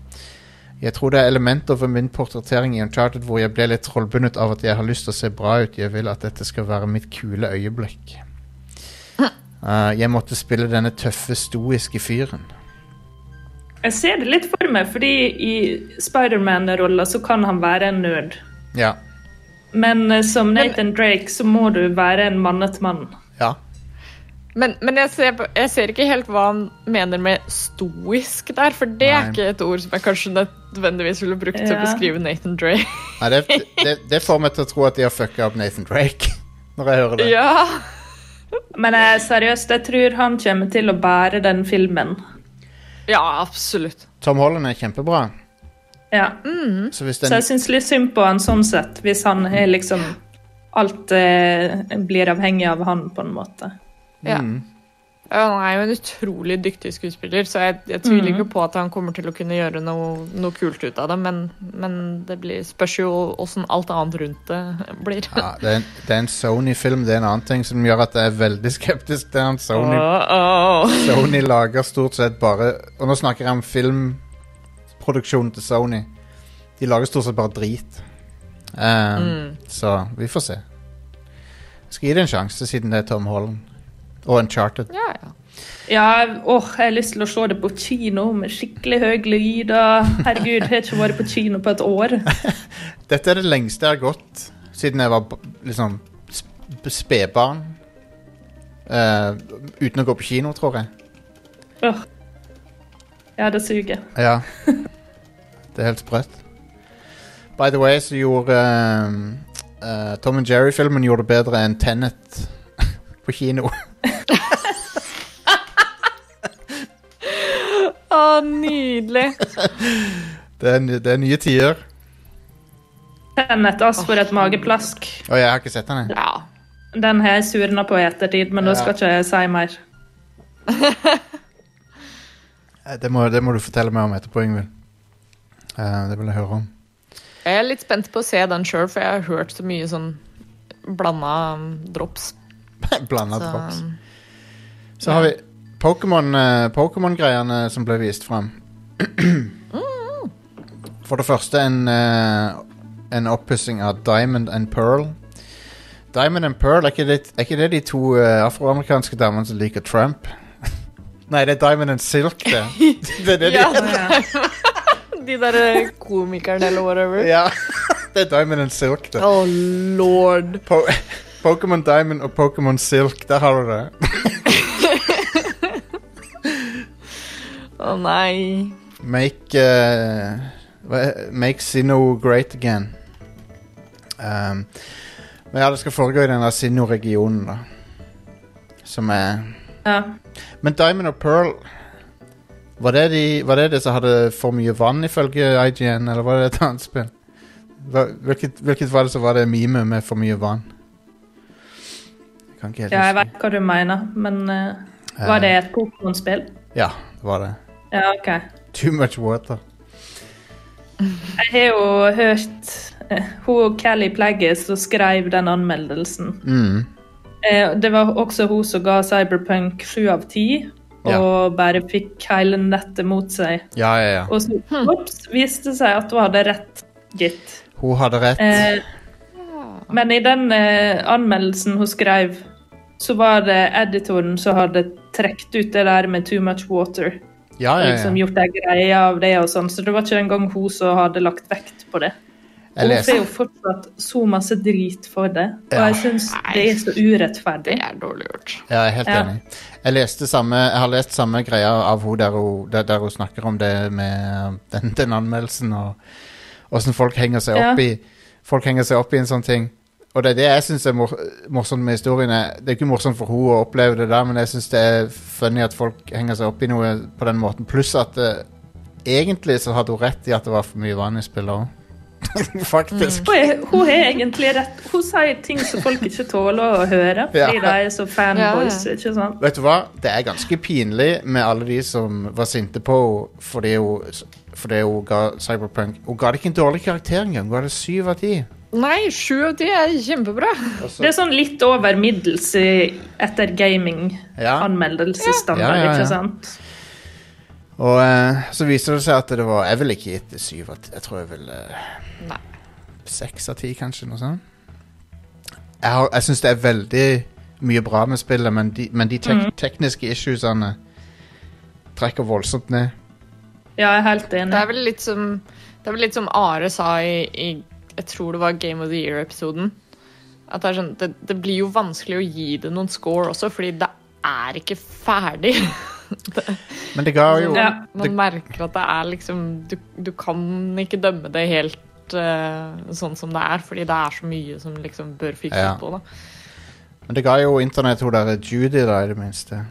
Jeg tror det er elementer ved min portrettering i Uncharted hvor jeg ble litt trollbundet av at jeg har lyst til å se bra ut. Jeg vil at dette skal være mitt kule øyeblikk. Uh, jeg måtte spille denne tøffe, stoiske fyren. Jeg ser det litt for meg, fordi i Spiderman-rolla så kan han være en nerd. Ja. Men uh, som Nathan Drake så må du være en mannet mann. Ja. Men, men jeg, ser, jeg ser ikke helt hva han mener med stoisk der, for det er ikke et ord som jeg kanskje nødvendigvis ville brukt til å beskrive Nathan Drake. Nei, det, det, det får meg til å tro at de har fucka opp Nathan Drake. Når jeg hører det. Ja. Men jeg, seriøst, jeg tror han kommer til å bære den filmen. ja, absolutt. Tom Holland er kjempebra. Ja. Så hvis Så jeg syns litt synd på han sånn sett, hvis han er liksom Alt eh, blir avhengig av han, på en måte. Ja. Mm. Han er jo en utrolig dyktig skuespiller, så jeg, jeg tviler ikke på at han kommer til å kunne gjøre noe, noe kult ut av det, men, men det blir, spørs jo åssen alt annet rundt det blir. ja, det, er en, en Sony-film. Det er en annen ting som gjør at jeg er veldig skeptisk til han. Sony, oh, oh. Sony lager stort sett bare Og nå snakker jeg om filmproduksjonen til Sony. De lager stort sett bare drit. Um, Så vi får se. Jeg skal gi det en sjanse, siden det er Tom Holland. Og Uncharted. Ja, ja. Ja, åh, jeg har lyst til å se det på kino med skikkelig høy lyd. Herregud, jeg har ikke vært på kino på et år. Dette er det lengste jeg har gått siden jeg var liksom sp- spedbarn. Uh, uten å gå på kino, tror jeg. Åh. Ja, det suger. Ja. Det er helt sprøtt. By the way, så gjorde uh, Tom and Jerry-filmen gjorde det bedre enn Tenet på kino. Å, nydelig. Det er, det er nye tider. Den etter oss for et mageplask. Og jeg har ikke sett den, jeg. Ja. Den har jeg surna på i ettertid, men da skal ikke jeg si mer. Eh, Det må, det må du fortelle meg om etterpå, Ingvild. Uh, det vil jeg høre om. Jeg er litt spent på å se den sjøl, for jeg har hørt så mye sånn blanda um, drops. Blanda Så, drops. Så har vi Pokémon, eh, Pokémon-greiene som ble vist fram. For det første en, uh, en oppussing av Diamond and Pearl. Diamond and Pearl, er ikke det, er ikke det de to eh, afroamerikanske damene som liker Trump? Nei, det er Diamond and Silk, det. det, er det Ja. heter. de der eh, komikerne eller whatever. ja. det er Diamond and Silk, det. Oh lord. Po Pokémon Diamond og Pokémon Silk, der har du det. Å nei. Make uh, Make Sinnoh great again. Um, men ja, det skal foregå i den der Sinnoh-regionen, da. Som er Ja. Men Diamond og Pearl Var det, de, var det det som hadde for mye vann, ifølge IGN, eller var det et annet spill? Hvilket, hvilket var det som var det mime med for mye vann? Kan ikke helt ja, jeg vet hva du mener, men uh, var det et Pokémon-spill? Ja, det var det. Ja, OK. Too much water. Jeg har jo hørt uh, hun Kelly Plaggis som skrev den anmeldelsen. Mm. Uh, det var også hun som ga Cyberpunk 7 av 10, Ja. og bare fikk hele nettet mot seg. Ja, ja, ja. Og så ups, viste det seg at hun hadde rett, gitt. Hun hadde rett. Eh, men i den eh, anmeldelsen hun skrev, så var det editoren som hadde trukket ut det der med too much water. ja, ja, ja, liksom gjort ei greie av det og sånn, så det var ikke engang hun som hadde lagt vekt på det. Hun får jo fortsatt så masse drit for det, og Ja. jeg syns det er så urettferdig. Det er dårlig gjort. Ja, jeg er helt Ja. enig. Jeg, leste samme, jeg har lest samme greia av hun der hun, der, der hun snakker om det med den, den anmeldelsen og åssen folk henger seg Ja. opp i Folk henger seg opp i en sånn ting. Og det er det jeg syns er mor morsomt med historien. er- Det er ikke morsomt for henne å oppleve det der, men jeg syns det er funny at folk henger seg opp i noe på den måten. Pluss at uh, egentlig så hadde hun rett i at det var for mye vann i spillet òg. Faktisk. Hun, er, hun har egentlig rett. Hun sier ting som folk ikke tåler å høre, fordi Ja. de er så fanboys. Ja, ja. ikke sant? Vet du hva? Det er ganske pinlig med alle de som var sinte på henne fordi hun, fordi hun ga Cyberpunk Hun ga det ikke en dårlig karakter engang. Hun ga det syv av ti. Nei, sju av ti er kjempebra. Det er sånn litt over middels etter gaming-anmeldelsesstandard, Ja, ja, ja. ikke sant? Og eh, så viser det seg at det var Jeg vil ikke gitt det syv av ti. Jeg tror jeg ville Nei. seks av ti, kanskje. Noe sånt. Jeg, har- jeg syns det er veldig mye bra med spillet, men de, men de tek tekniske issuesene trekker voldsomt ned. Ja, jeg er helt Det enig. er vel litt som, det er vel litt som Are sa i, i Jeg tror det var Game of the Year-episoden. At det, er sånn, det, det blir jo vanskelig å gi det noen score også, fordi det er ikke ferdig. Men det ga jo Ja. Man det, merker at det er liksom Du, du kan ikke dømme det helt uh, sånn som det er, fordi det er så mye som liksom bør fikses Ja. på. da. Men det ga jo internett hun derre Judy, da, i det minste.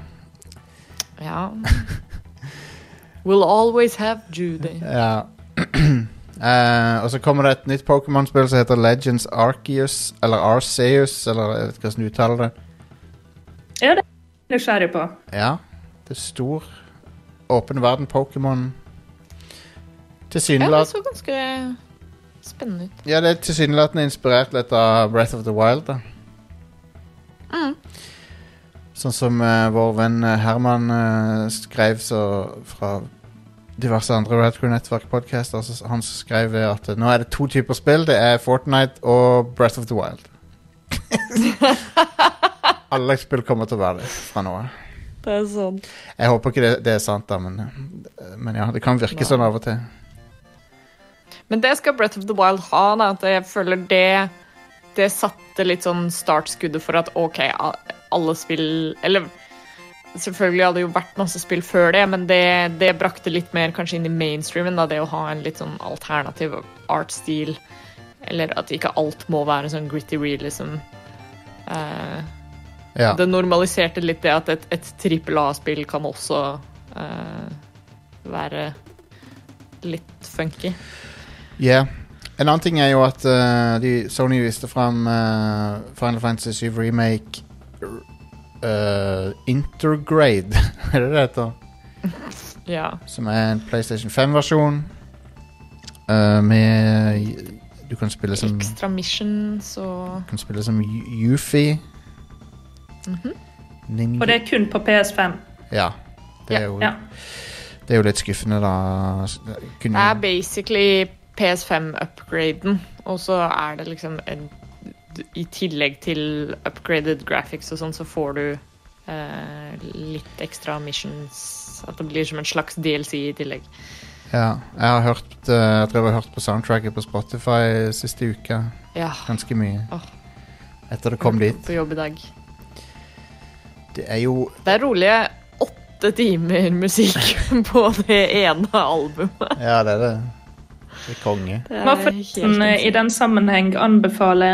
Ja. We'll always have Judy. Ja. Eh, og så kommer det et nytt Pokémon-spill som heter Legends Arceus, eller Arceus, eller jeg vet ikke hvordan du uttaler det. Ja, det er jeg nysgjerrig på. Ja, det er stor, åpen verden Pokémon. Ja, det så ganske spennende ut. Ja, det er tilsynelatende inspirert litt av Breath of the Wild, da. Mm. Sånn som uh, vår venn eh, Herman uh, skrev så fra diverse andre Red Crew Network-podkaster. så Han skrev at nå er det to typer spill. Det er Fortnite og Breath of the Wild. Alle spill kommer til å være det fra nå av. Det er sånn. Jeg håper ikke det, det er sant, da, men, men ja, det kan virke Nei. sånn av og til. Men det skal Breath of the Wild ha. Da, at jeg føler det Det satte litt sånn startskuddet for at OK, alle spill Eller selvfølgelig hadde det jo vært masse spill før det, men det, det brakte litt mer kanskje inn i mainstreamen. Da, det å ha en litt sånn alternativ artstil. Eller at ikke alt må være sånn gritty realism. Uh, Ja. Det normaliserte litt det at et, et trippel A-spill kan også uh, være litt funky. Yeah. En annen ting er jo at uh, de, Sony viste fram eh, Final Fantasy 7 Remake uh, Intergrade, er det det heter? Ja. Som er en PlayStation 5-versjon. Uh, med Du kan spille som, Extra missions og kan spille som Yu- Yuffie. -hmm. Og det er kun på PS5. Ja. Det er, jo, Ja. det er jo litt skuffende, da. Kunne, Det er basically PS5-upgraden, og så er det liksom en I tillegg til upgraded graphics og sånn, så får du eh, litt ekstra missions. At det blir som en slags DLC i tillegg. ja, jeg har hørt eh, Jeg tror jeg har hørt på soundtracket på Spotify siste uka. Ja. Ganske mye. Oh. Etter det kom dit. På jobb i dag. Det er jo Det er rolige åtte timer musikk på det ene albumet. Ja, det er det. Det er konge. Det er eh, i den sammenheng anbefale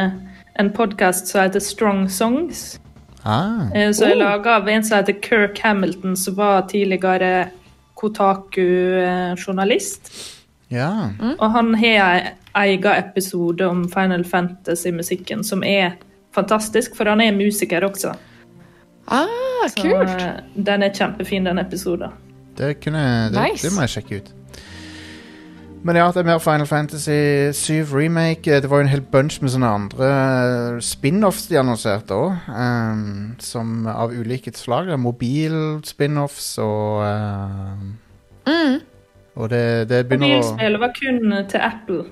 en podkast som heter Strong Songs. Ah, eh, Som er laga av en som heter Kirk Hamilton, som var tidligere Kotaku-journalist. ja. Og han har en egen episode om Final Fantasy-musikken som er fantastisk, for han er musiker også. Ah, kult! Så den er kjempefin, den episoden. Det, kunne, det, Nice. det må jeg sjekke ut. Men ja, det er mer Final Fantasy 7 Remake. Eh, Det var jo en hel bunch med sånne andre eh, spin-offs de annonserte òg. som av ulike slag. Mobil-spin-offs og eh, Mm. Og det, det begynner å Mobilspillet var kun til Apple.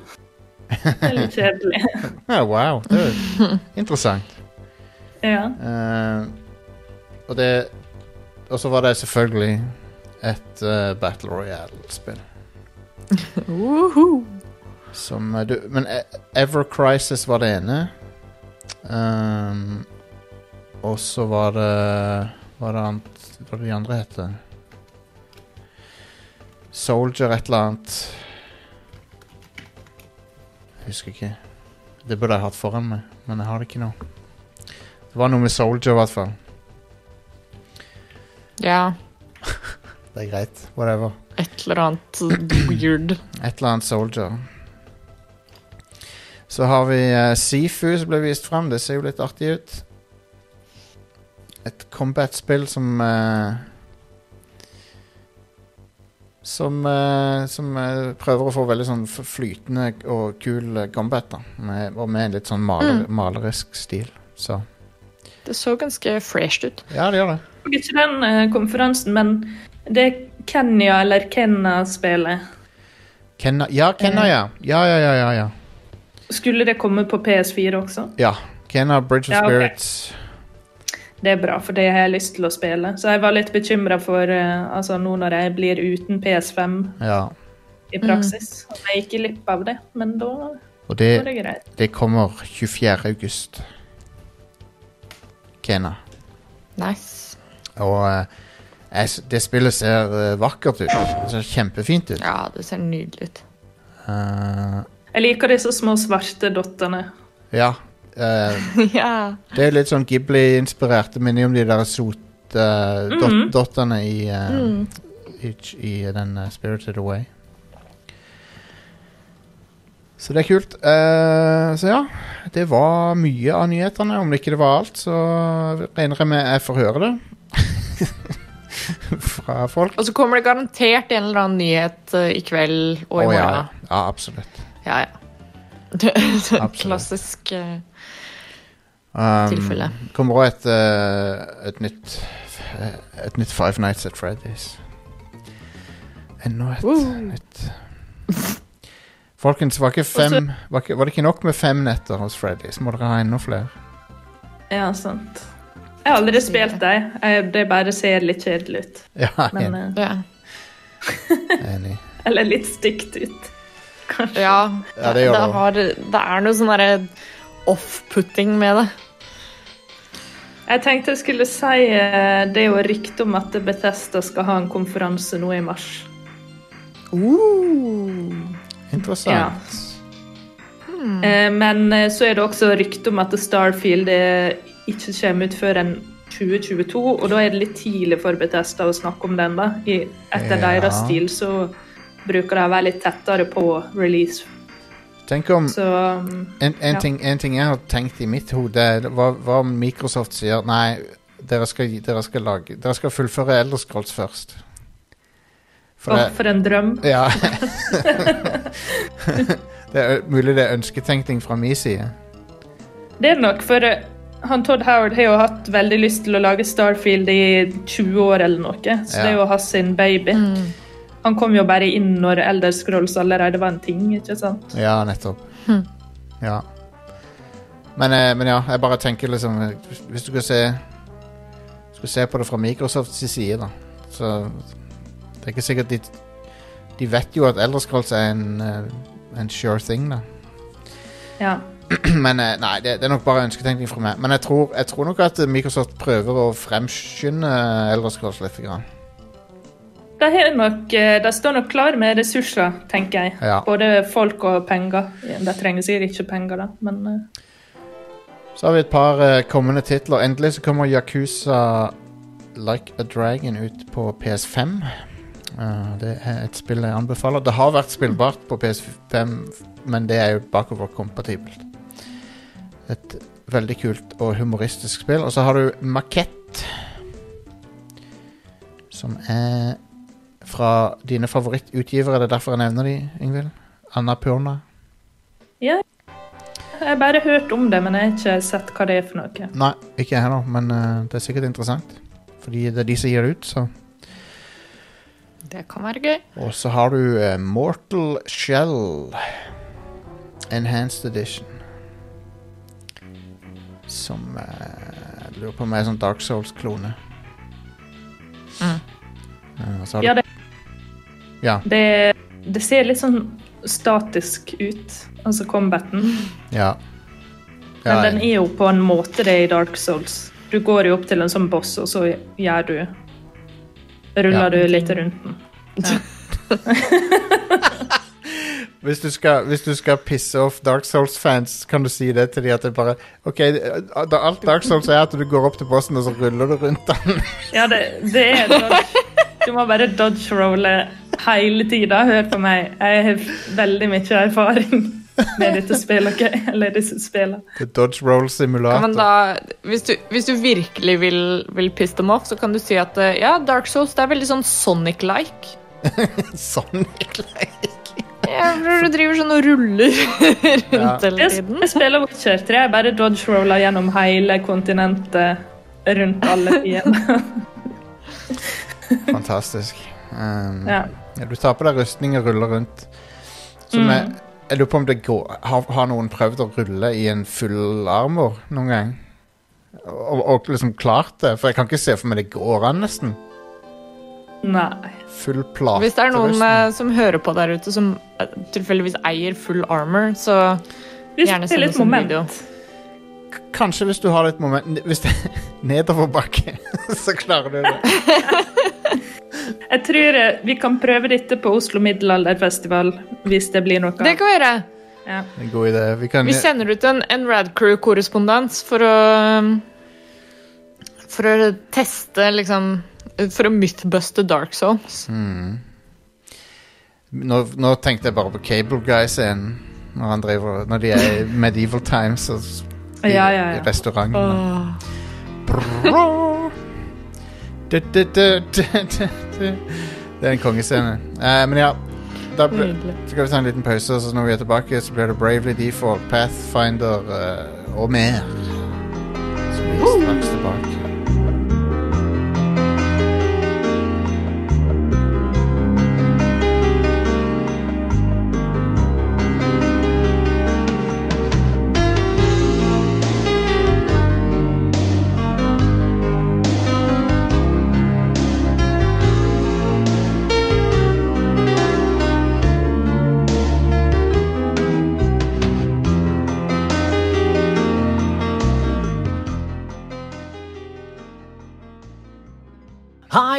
Det er litt kjedelig. ja, Wow, det er interessant. Ja. Uh, og det Og så var det selvfølgelig et uh, Battle Royale-spill. Som eh, du, Men E- Ever Crisis var det ene. Um, og så var det Hva var det annet Hva det de andre heter? Soldier et eller annet. Jeg husker ikke. Det burde jeg hatt foran meg, men jeg har det ikke nå. Det var noe med Soldier, i hvert fall. Ja. Det er greit. Whatever. Et eller annet weird. Et eller annet Soldier. Så har vi uh, Sifu som ble vist fram. Det ser jo litt artig ut. Et combat-spill som uh, Som, uh, som prøver å få veldig sånn flytende og kul combat. da med, Og med en litt sånn maler, malerisk stil. Så Det så ganske fresh ut. ja, det gjør det. Og ikke den konferansen, men det Kenya eller Kenna-spelet. Kenna, ja, Kenna, ja. Ja, ja, ja, ja, ja. Skulle det komme på PS4 også? ja. Kenna Bridge of Ja, okay. Spirits. Det er bra, for det har jeg lyst til å spille. Så jeg var litt bekymra for uh, altså nå når jeg blir uten PS5 Ja. i praksis. At jeg gikk glipp av det, men da Og det, var det greit. det kommer 24. august. Kenna. Nice. Og eh, jeg, det spillet ser uh, vakkert ut. Det ser kjempefint ut. Ja, det ser nydelig ut. Uh, Jeg liker disse små svarte dottene. ja. Uh, ja. det er litt sånn Ghibli-inspirert. Det minner om de der sot-dottene i, mm. i, i den Spirited Away. Så det er kult. Uh, så ja, det var mye av nyhetene. Om det ikke det var alt, så regner jeg med jeg får høre det. Fra folk. Og så kommer det garantert en eller annen nyhet eh, i kveld og i oh, ja, morgen. ja, absolutt. Ja, ja. Det er sånn klassisk uh, Um, Tilfelle. kommer også et, uh, et nytt Et nytt Five Nights at Freddy's. Enda et Woo. nytt Folkens, var, ikke fem, var, ikke, var det ikke nok med fem netter hos Freddy's? Må dere ha enda flere? Ja, sant. Jeg har aldri spilt dem. De Det bare ser litt kjedelig ut. Ja, Men, enig. eh, ja. enig. eller litt stygt ut, kanskje. ja, Ja, det gjør det. har, det er noe sånn derre off-putting med det. Jeg tenkte jeg skulle si eh, det er jo rykte om at Bethesda skal ha en konferanse nå i mars. Uh, Interessant. Eh, Men eh, så er det også rykte om at Starfield eh, ikke kommer ut før en 2022, og da er det litt tidlig for Betesta å snakke om den. da. I, etter Ja. deres stil så bruker de å være litt tettere på release. Tenk om Så um, en, en, ja. ting, en ting jeg har tenkt i mitt hode, hva, hva om Microsoft sier Nei, dere skal, dere skal, lage, dere skal fullføre Elderscrolls først. For oh, for en drøm. Ja. det er mulig det er ønsketenkning fra min side. Det er nok, for eh, han Todd Howard har jo hatt veldig lyst til å lage Starfield i 20 år eller noe, så Ja. det er jo hans sin baby. Han kom jo bare inn når Elder Scrolls allerede var en ting, ikke sant? Ja, nettopp. Ja. Men, eh, men ja, jeg bare tenker liksom Hvis, hvis du skal se Skal se på det fra Microsofts side, da, så Det er ikke sikkert de De vet jo at Elder Scrolls er en, eh, en sure thing, da. Ja. Men eh, nei, det, det er nok bare ønsketenkning fra meg. Men jeg tror, jeg tror nok at Microsoft prøver å fremskynde Elderscrolls litt. Grann. Det, nok, det, står nok klar med ressurser, tenker jeg. Ja. Både folk og penger. De trenger sikkert ikke penger, da, men eh, Så har vi et par eh, kommende titler. Endelig så kommer Yakuza Like a Dragon ut på PS5. Eh, det er et spill jeg anbefaler. Det har vært spillbart på PS5, men det er jo bakoverkompatibelt. Et veldig kult og humoristisk spill. Og så har du Makett. Som er fra dine favorittutgivere. Det er derfor jeg nevner de, Ingvild. Anna Purna. jeg har bare hørt om det, men jeg har ikke sett hva det er for noe. Nei, ikke jeg heller, men eh, det er sikkert interessant. Fordi det er de som gir det ut, så. Det kan være gøy. Og så har du eh, Mortal Shell Enhanced Edition. Som eh, jeg lurer på om er sånn Dark Souls-klone. Mm. Eh, og så har Ja, det, ja, det, det ser litt sånn statisk ut, altså combaten. ja. Men den er jo på en måte det i Dark Souls. Du går jo opp til en sånn boss, og så gjør du Ruller Ja. du litt rundt den. hvis, du skal, hvis du skal pisse off Dark Souls-fans, kan du si det til dem at det bare Ok, da, alt Dark Souls er at du går opp til bossen, og så ruller du rundt den. Ja, det, det er dodge. Du må bare dodge-rolle hele tida. Hør på meg. Jeg har veldig mye erfaring med dette spillet. Okay? Eller disse spillene. Det Dodge roll Kan man simulator. da, hvis, du, hvis du virkelig vil, vil pisse dem off, så kan du si at eh, ja, Dark Souls det er veldig sånn Sonic-like. Sonic like. tror du driver sånn og ruller rundt Ja. hele tiden. jeg spiller Witcher 3. Jeg bare dodge-roller gjennom hele kontinentet rundt alle fiender. Fantastisk. Um, Ja. ja, du tar på deg rustning og ruller rundt. Som er, jeg lurer på om det går har, har noen prøvd å rulle i en full armor noen gang? Og, og liksom klart det? For jeg kan ikke se for meg det går an, nesten. Nei. Full plate Hvis det er noen rustning. eh, som hører på der ute, som eh, tilfeldigvis eier full armor, så Hvis gjerne er send oss en video. Kanskje hvis du har litt moment Hvis det er nedoverbakke, så klarer du det. Jeg tror eh, vi kan prøve dette på Oslo Middelalderfestival, hvis det blir noe. Det kan vi gjøre. Ja. Det en god idé. Vi kan Vi sender ut en, en Radcrew-korrespondent for å For å teste, liksom For å mythbuste Dark Souls. nå, nå tenkte jeg bare på Cable Guy-scenen. Når, driver- når de er i medieval times og i, Ja, ja, ja. i restauranten. Du. Det er en kongescene. Uh, men ja, da ble, så skal vi ta en liten pause, så når vi er tilbake, så blir det Bravely Default, Pathfinder uh, og mer.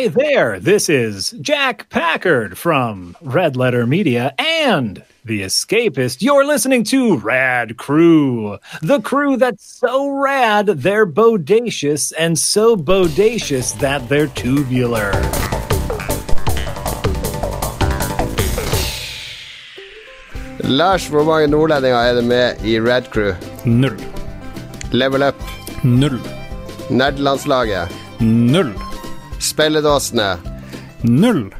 Hi there, this is Jack Packard from Red Letter Media and The Escapist. You're listening to Rad Crew, the crew that's so rad they're bodacious and so bodacious that they're tubular. Lars, hvor mange nordlendinger er det med i Red Crew? Null. Level Up, Null. Nerdelandslaget, Null. Spilledåsene, Null.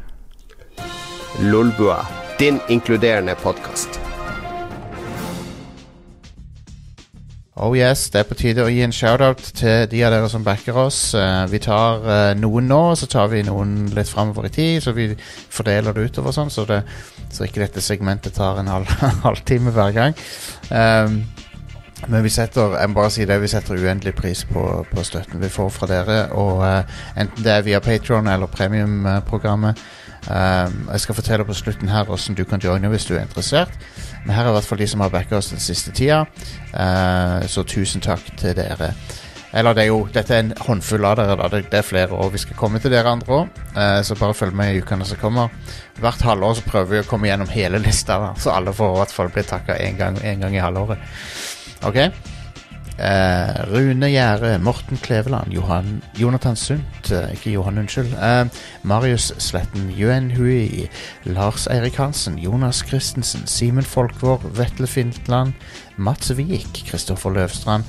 Lolbua. Din inkluderende podkast. Oh yes, det er på tide å gi en shoutout til de av dere som backer oss. Eh, vi tar eh, noen nå, så tar vi noen litt framover i tid, så vi fordeler det utover sånn, så, det, så ikke dette segmentet tar en halv, halvtime hver gang. Um, men vi setter jeg må bare si det, vi setter uendelig pris på, på støtten vi får fra dere. Og uh, enten det er via Patron eller premiumprogrammet. Uh, jeg skal fortelle på slutten her hvordan du kan joine hvis du er interessert. Men her er i hvert fall de som har backa oss den siste tida. Uh, så tusen takk til dere. Eller det er jo, dette er en håndfull av dere. da Det, er flere år vi skal komme til dere andre òg. så bare følg med i ukene som kommer. Hvert halvår så prøver vi å komme gjennom hele lista, da så alle får i hvert fall bli takka én gang, en gang i halvåret. Ok? Eh, Rune Gjære, Morten Kleveland, Johan, Jonathan Sundt eh, Ikke Johan, unnskyld. Eh, Marius Sletten, Yuen Hui, Lars Eirik Hansen, Jonas Christensen, Simen Folkvår, Vetle Fintland, Mats Wiik, Kristoffer Løvstrand,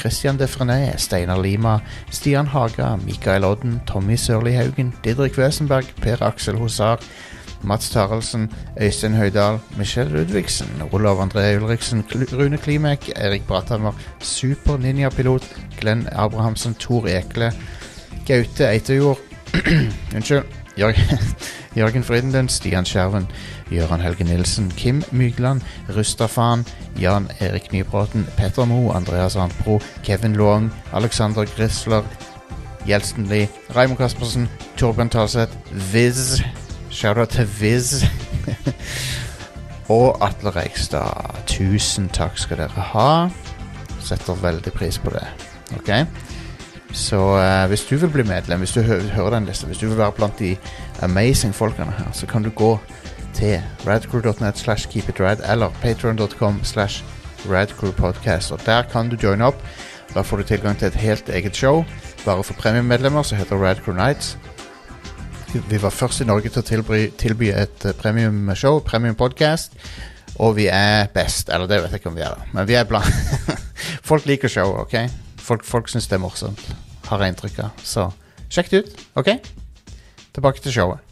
Christian Defrené, Steinar Lima, Stian Haga, Mikael Odden, Tommy Sørli Haugen, Didrik Wesenberg, Per Aksel Hosar, Mats Taraldsen, Øystein Høydal, Michelle Ludvigsen, Olav André Ulriksen, Rune Klimek, Erik Brathammer, Super Ninja-pilot, Glenn Abrahamsen, Tor Ekle, Gaute Eiterjord, Unnskyld. Jørgen, Frydenlund, Stian Skjerven, Gøran Helge Nilsen, Kim Mygland, Rustafan, Jan Erik Nybråten, Petter Moe, Andreas Antbro, Kevin Long, Alexander Grisler, Gjelsten Lie, Raymond Kaspersen, Torbjørn Talseth, Viz, Shoutout til Viz. og Atle Reigstad. Tusen takk skal dere ha. Setter veldig pris på det. Ok? Så uh, hvis du vil bli medlem, hvis du hø hører den lista, hvis du vil være blant de amazing folkene her, så kan du gå til radcrew.net slash keepitrad eller patreon.com slash radcrewpodcast. Og der kan du joine opp. Da får du tilgang til et helt eget show. Bare for premiummedlemmer som heter Radcrew Nights. Vi var først i Norge til å tilby, tilby et premiumshow, premium podcast. Og vi er best. Eller det vet jeg ikke om vi er, da. Men vi er blant Folk liker showet, OK? Folk, folk syns det er morsomt, har jeg inntrykk av. Så sjekk det ut, OK? Tilbake til showet.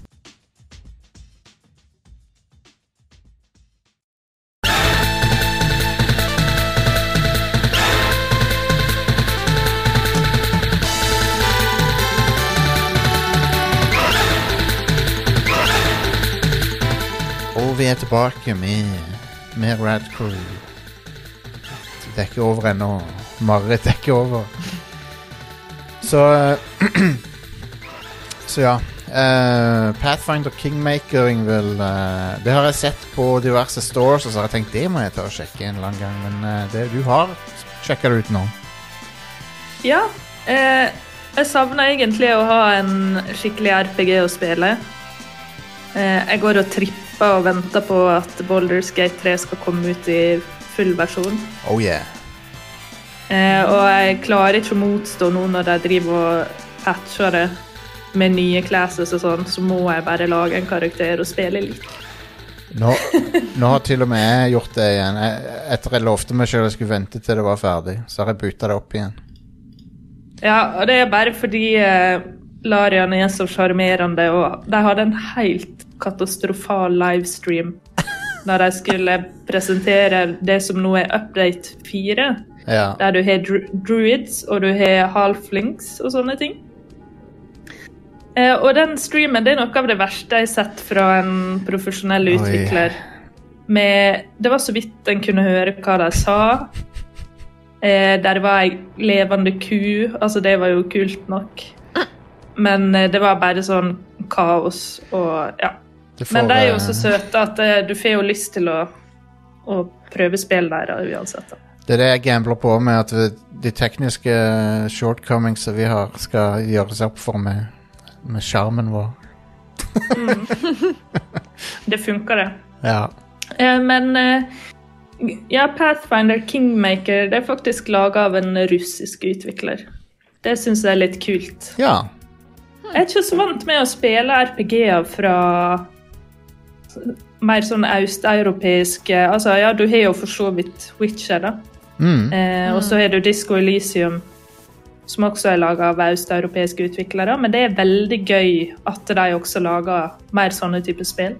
Vi er tilbake med, med Rad Crew. Det er ikke over ennå. Mareritt er ikke over. Så eh, Så ja. Uh, Pathfinder Kingmaker, vil uh, det har jeg sett på diverse stores, og så har jeg tenkt det må jeg ta og sjekke en lang gang. Men uh, det du har, sjekker det ut nå. Ja. Eh, jeg savner egentlig å ha en skikkelig RPG å spille. Eh, jeg går og tripper og venter på at Boulders Gate 3 skal komme ut i full versjon. Oh yeah. Eh, og jeg klarer ikke å motstå nå når de driver og patcher det med nye classes og sånn, så må jeg bare lage en karakter og spille litt. Nå, nå har til og med jeg gjort det igjen. Jeg, etter jeg lovte meg selv jeg skulle vente til det var ferdig, så har jeg bytta det opp igjen. Ja, og det er bare fordi eh, Larian er så sjarmerende, og de hadde en helt katastrofal livestream da de skulle presentere det som nå er update 4, Ja. der du har dru druids og du har halflings og sånne ting. Eh, og den streamen det er noe av det verste jeg har sett fra en profesjonell utvikler. Med, det var så vidt en kunne høre hva de sa. Eh, der var ei levende ku. Altså, det var jo kult nok. Men eh, det var bare sånn kaos og ja. Men de er jo eh, så søte at eh, du får jo lyst til å, å prøve spill der uansett. Da. Det er det jeg gambler på med at de tekniske shortcomings vi har, skal gjøres opp for med, sjarmen vår. Det funker, det. Ja. Eh, Men eh, ja, Pathfinder Kingmaker det er faktisk laga av en russisk utvikler. Det syns jeg er litt kult. ja. Jeg er ikke så vant med å spille RPG-er fra mer sånn østeuropeisk Altså, ja, du har jo for så vidt Witcher, da. Mm. Eh, og så har du Disco Elysium, som også er laga av østeuropeiske utviklere. Men det er veldig gøy at de også lager mer sånne typer spill.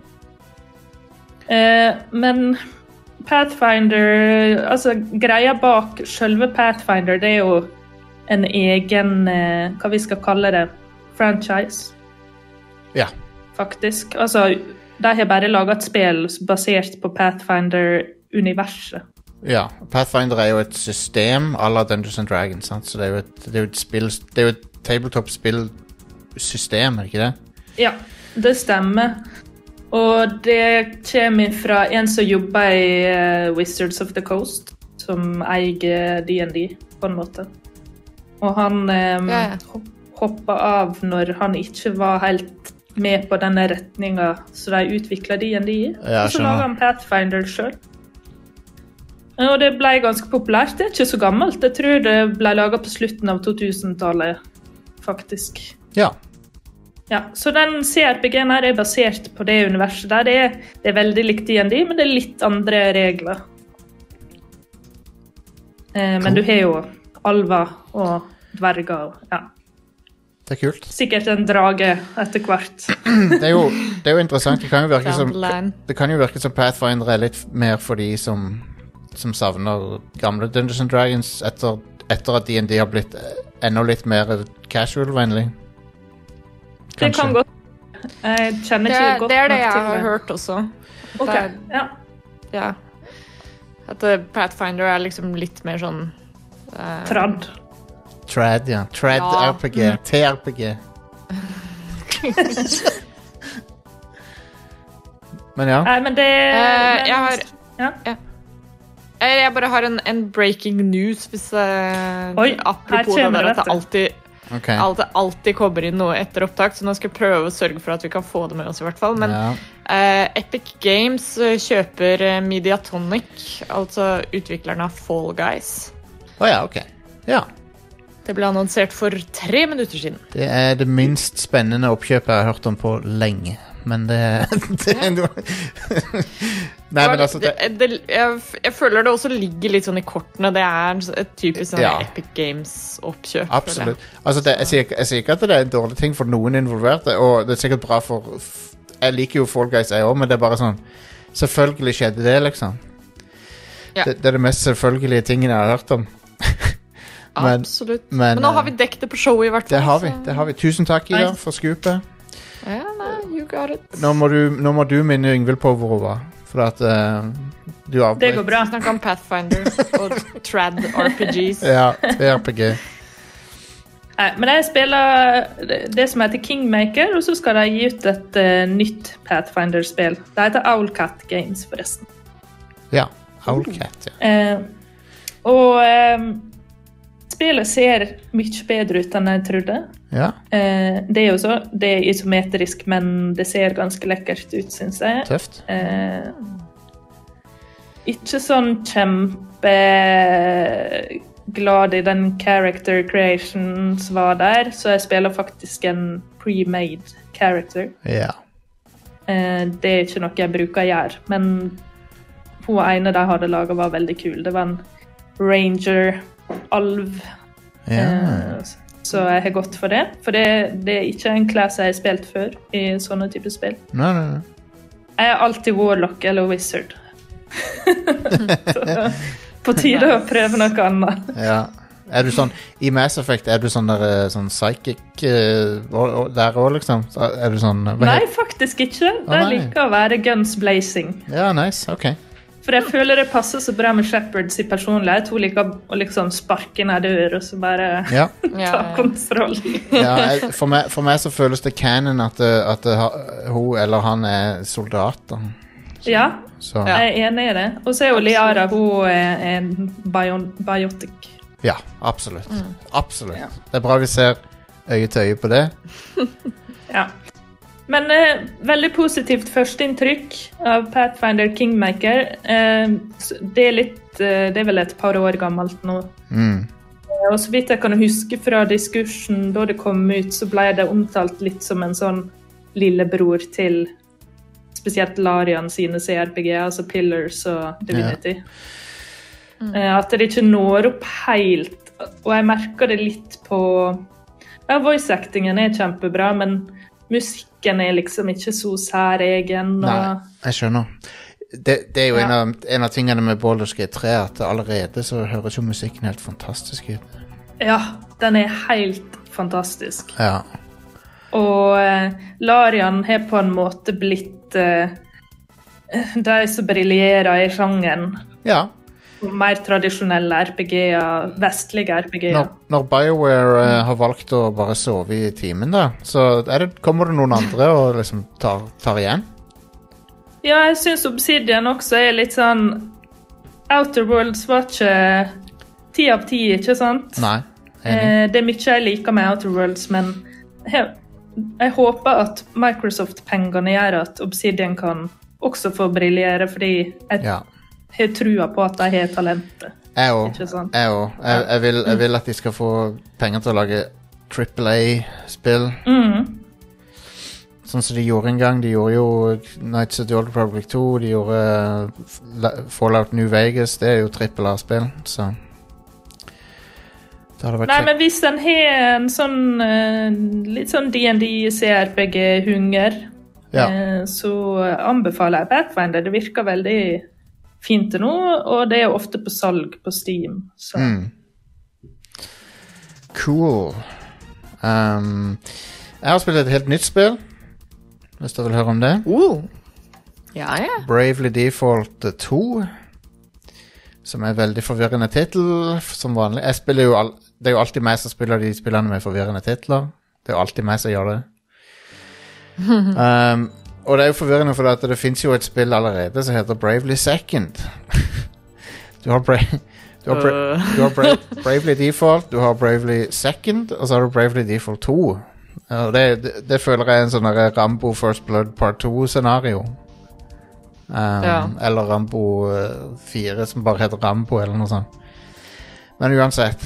Eh, men Pathfinder Altså, greia bak selve Pathfinder, det er jo en egen eh, Hva vi skal kalle det? Franchise, ja. faktisk. Altså, de har bare laga et spill basert på Pathfinder-universet. Ja. Pathfinder er jo et system à la Dungeons and Dragons, sant? så det er jo et, det er jo et spill Det er jo et tabletop-spillsystem, er det ikke det? Ja, det stemmer. Og det kommer fra en som jobber i eh, Wizards of the Coast, som eier DND, på en måte. Og han um, Ja, ja. Hoppa av når han ikke var helt med på denne retninga som de utvikla DND i. er og så laga han Pathfinder sjøl. Og det ble ganske populært. Det er ikke så gammelt. Jeg tror det ble laga på slutten av 2000-tallet, faktisk. Ja. Ja, så den CRPG-en her er basert på det universet der. Det er, det er veldig likt DND, men det er litt andre regler. Eh, men du har jo alver og dverger og ja. Det er kult. Sikkert en drage etter hvert. Det er jo, det er jo interessant. Det kan jo virke som. Det kan jo virke som Pathfinder er litt mer for de som, som savner gamle Dungeons and Dragons etter, etter at D&D har blitt eh, enda litt mer casual-vennlig. Det kan godt Jeg kjenner Det, ikke er- godt det er det jeg har hørt også. Ok, er- ja. Ja. At eh, Pathfinder er liksom litt mer sånn uh, Tradd. Trad, ja. Trad Ja. RPG. TRPG. Men ja. Nei, men det Eh, jeg har Ja. Eh, Jeg bare har en, en breaking news hvis eh, Oi, her Apropos det kommer der det, at det alltid Ok. Alt, alltid kommer inn noe etter opptak, så nå skal jeg prøve å sørge for at vi kan få det med oss. i hvert fall. Men ja. eh, Epic Games eh, kjøper eh, Mediatonic, altså utviklerne av Fall Guys. Å ja, ok. Ja. Det ble annonsert for tre minutter siden. Det er det minst spennende oppkjøpet jeg har hørt om på lenge. Men det, det er noe Nei, men altså det, det, jeg, jeg føler det også ligger litt sånn i kortene. Det er et typisk sånn Ja. Epic Games-oppkjøp. Absolutt. Altså, det, jeg, sier, jeg sier ikke at det er en dårlig ting for noen involverte, og det er sikkert bra for Jeg liker jo Fall Guys, jeg òg, men det er bare sånn Selvfølgelig skjedde det, liksom. Ja. Det, det er det mest selvfølgelige tingen jeg har hørt om. Men- Absolutt. men, Men, nå har eh, vi dekket det på showet, i hvert fall. Det har vi. det har vi Tusen takk, Ida, Nice. for skupet. Yeah, nei, you got it. Nå må du, nå må du minne Yngvild på hvor hun var, for at uh, du Det går bra. Vi snakker om Pathfinder og trad RPGs. Ja, RPG. Nei, men jeg spiller det som heter Kingmaker, og så skal de gi ut et uh, nytt Pathfinder-spill. Det heter Owlcat Games, forresten. Ja. Owlcat, ja. Uh, og eh, spillet ser mye bedre ut enn jeg trodde. ja. Eh, det er jo så, det er isometrisk, men det ser ganske lekkert ut, syns jeg. Tøft. Eh, ikke sånn kjempeglad i den character creation som var der, så jeg spiller faktisk en pre-made character. Ja. Eh, det er ikke noe jeg bruker å gjøre, men hun ene de hadde laga, var veldig kul. Det var en ranger-alv. ja. Eh, så jeg har gått for det. For det, det er ikke en class jeg har spilt før i sånne typer spill. Nei, nei, nei. Jeg er alltid warlock eller wizard. Så, på tide å prøve noe annet. Ja. Er du sånn I Mass Effect er du sånn der eh, sånn psychic eh, der òg, liksom? Er du sånn Nei, faktisk ikke. Jeg oh, liker å være guns blazing. Ja, nice. Ok. For jeg føler det passer så bra med Shepherds i personlighet. Hun liker å liksom sparke ned dør og så bare Ja. ta Ja, ja. kontroll. ja jeg, for, meg, for meg så føles det canon at, eh, at eh, hun eller han er soldat. Ja, Så Ja. jeg er enig i det. Og så er jo Liara hun er en bion biotic. ja, absolutt. Absolutt. Det er bra vi ser øye til øye på det. Ja. Men eh, veldig positivt førsteinntrykk av Pathfinder Kingmaker. Eh, det er litt eh, Det er vel et par år gammelt nå. Mm. Eh, Og så vidt jeg kan huske fra diskursen da det kom ut, så ble det omtalt litt som en sånn lillebror til spesielt Larian sine CRPG, altså Pillars og Divinity. Eh, At det ikke når opp helt. Og jeg merker det litt på ja, Voice-actingen er kjempebra, men musikken er liksom ikke så særegen. Nei, jeg skjønner. Det, det er jo en, av, en av tingene med Baldur's Gate 3 at allerede så høres jo musikken helt fantastisk ut. ja, den er helt fantastisk. Ja. Og eh, Larian har på en måte blitt eh, de som briljerer i sjangeren. ja. Mer tradisjonelle RPG-er, vestlige RPG-er. Når, når BioWare uh, har valgt å bare sove i timen, da, så det, kommer det noen andre og liksom tar, tar igjen? Ja, jeg syns Obsidian også er litt sånn Outer Worlds var ikke ti av ti, ikke sant? Nei. Eh, det er mye jeg liker med Outer Worlds, men jeg, jeg håper at Microsoft-pengene gjør at Obsidian kan også få briljere, fordi jeg Ja. Har trua på at de har talentet. Jeg òg. Jeg. Jeg, vil- jeg vil at de skal få penger til å lage Triple A-spill. Mm. Sånn som de gjorde en gang. De gjorde jo Nights of the Old Republic 2. De gjorde eh, Fallout New Vegas. Det er jo trippel A-spill, så Nei, kjekt. men hvis en har en sånn eh, litt sånn DND-CRPG-hunger, Ja. eh, så anbefaler jeg Pathfinder. Det virker veldig fint til nå, og det er ofte på salg på Steam. Så Mm. Cool. Um, jeg har spilt et helt nytt spill, hvis du vil høre om det. Uh. Ja, ja. Bravely Default 2. Som er veldig forvirrende tittel, som vanlig. Jeg spiller jo al det er jo alltid meg som spiller de spillene med forvirrende titler. Det er jo alltid meg som gjør det. um, og det er jo forvirrende, for at det fins jo et spill allerede som heter Bravely Second. du, har Bra Du har, Bra Øh. du har Bra Bravely Default, du har Bravely Second, og så har du Bravely Default 2. Og det, det, det føler jeg er en sånn Rambo First Blood Part 2-scenario. Um, Ja. Eller Rambo eh, 4, som bare heter Rambo, eller noe sånt. Men uansett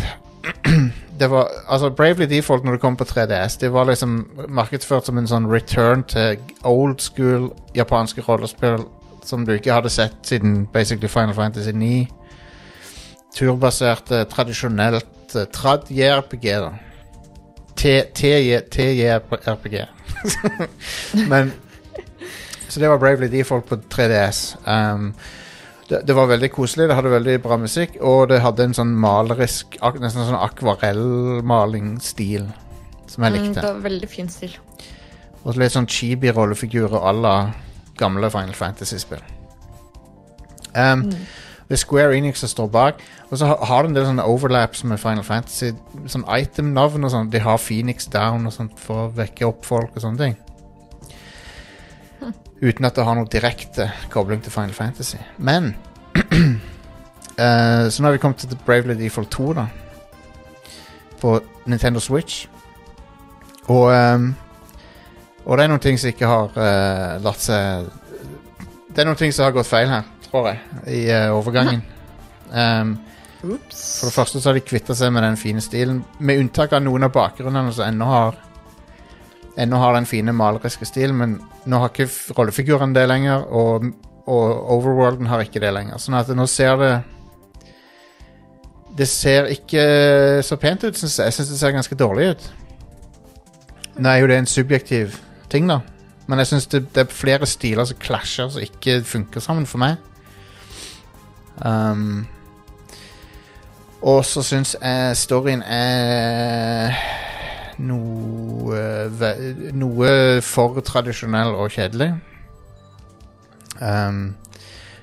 det var, altså Bravely Default når det kom på 3DS, det var liksom markedsført som en sånn return til old school japanske rollespill som du ikke hadde sett siden basically Final Fantasy 9. Turbasert, tradisjonelt eh, trad JRPG, da. TJRPG. Men Så det var Bravely Default på 3DS. Um, det, det var veldig koselig, det hadde veldig bra musikk, og det hadde en sånn malerisk ak Nesten sånn akvarellmalingsstil som jeg Mm, likte. det var veldig fin stil. Og litt sånn chibi-rollefigurer à la gamle Final Fantasy-spill. Um, Det er Square Enix som står bak. Og så har de en del sånne overlaps med Final Fantasy. Sånn item-navn og sånn. De har Phoenix Down og sånt for å vekke opp folk og sånne ting. Uten at det har noe direkte kobling til Final Fantasy. Men uh, Så nå har vi kommet til Bravely Default 2, da. På Nintendo Switch. Og um, Og det er noen ting som ikke har uh, latt seg Det er noen ting som har gått feil her, tror jeg, i uh, overgangen. Um, for det første så har de kvitta seg med den fine stilen, med unntak av noen av bakgrunnene som ennå har Ennå har den fine maleriske stilen, men nå har ikke rollefiguren det lenger, og, og Overworlden har ikke det lenger. Sånn at nå ser det Det ser ikke så pent ut, syns jeg. Jeg syns det ser ganske dårlig ut. Nå er jo det en subjektiv ting, da. Men jeg syns det, det er flere stiler som klasjer, som ikke funker sammen for meg. Um, og så syns jeg storyen er noe Noe for tradisjonell og kjedelig. Um,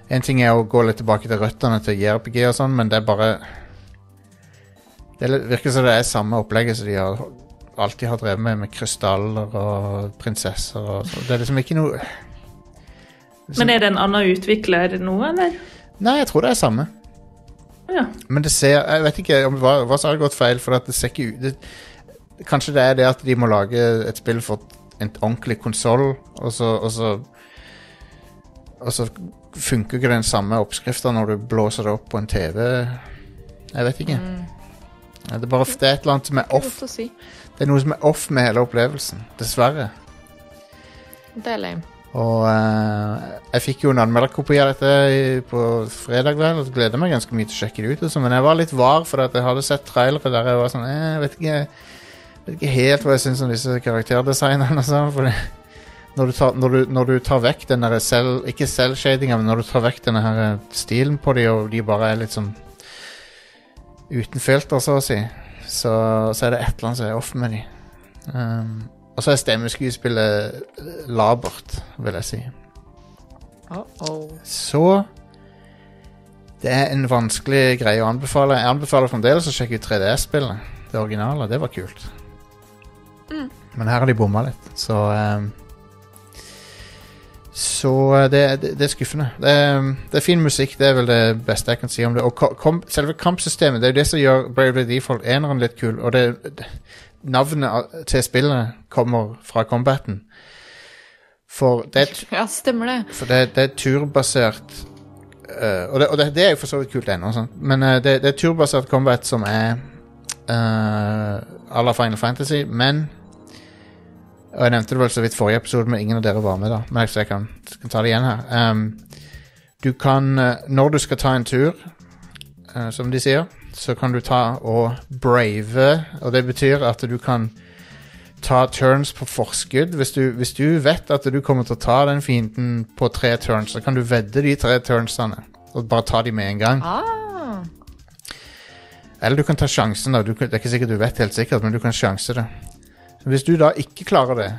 en ting er å gå litt tilbake til røttene til JRPG og sånn, men det er bare Det er virker som det er samme opplegget som de har alltid har drevet med, med krystaller og prinsesser og sånn. Det er liksom ikke noe Men er det en annen utvikler nå, eller? Nei, jeg tror det er samme. Ja. Men det ser Jeg vet ikke om hva, hva som har gått feil, for at det ser ikke ut Kanskje det er det at de må lage et spill for en ordentlig konsoll, og så Og så Og så funker ikke den samme oppskrifta når du blåser det opp på en TV. Jeg vet ikke. Ja, Det er bare det er et eller annet som er off. Si. Det er noe som er off med hele opplevelsen. Dessverre. Det er lame. Og uh, jeg fikk jo en anmelderkopi av dette i- på fredag, kveld og gleder meg ganske mye til å sjekke det ut. Men jeg var litt var, for jeg hadde sett trailere der jeg var sånn eh, Jeg vet ikke, vet ikke helt hva jeg syns om disse karakterdesignerne. sånn, når, du tar, når, du, når du tar vekk den der selv, Ikke selvshadinga, men når du tar vekk denne her eh, stilen på de, og de bare er litt sånn uten filter, så å si, så, så er det et eller annet som er off med de. Um, og så er stemmeskuespillet labert, vil jeg si. Uh-oh. Så Det er en vanskelig greie å anbefale. Jeg anbefaler fremdeles å sjekke ut 3DS-spillet. Det originale. Det var kult. Men her har de bomma litt, så um, Så eh, det, det, det er skuffende. Det er, det er fin musikk, det er vel det beste jeg kan si om det. Og kom, selve kampsystemet det er jo det som gjør Bravely Default eneren litt kul. Og det, navnet til spillet kommer fra combaten. For det Ja, stemmer det. for det, det er turbasert uh, Og, det, og det, det er jo for så vidt kult ennå, men uh, det, det er turbasert combat som er uh, à la Final Fantasy, men Og jeg nevnte det vel så vidt forrige episode, men ingen av dere var med, da. Men jeg kan, kan ta det igjen her. Um, du kan eh, Når du skal ta en tur, uh, som de sier, så kan du ta og brave, og det betyr at du kan ta turns på forskudd. Hvis du, hvis du vet at du kommer til å ta den fienden på tre turns, så kan du vedde de tre turnsene. Og bare ta de med en gang. Ah, Eller du kan ta sjansen. da du, kan- Det er ikke sikkert du vet helt sikkert, men du kan sjanse det. Hvis du da ikke klarer det,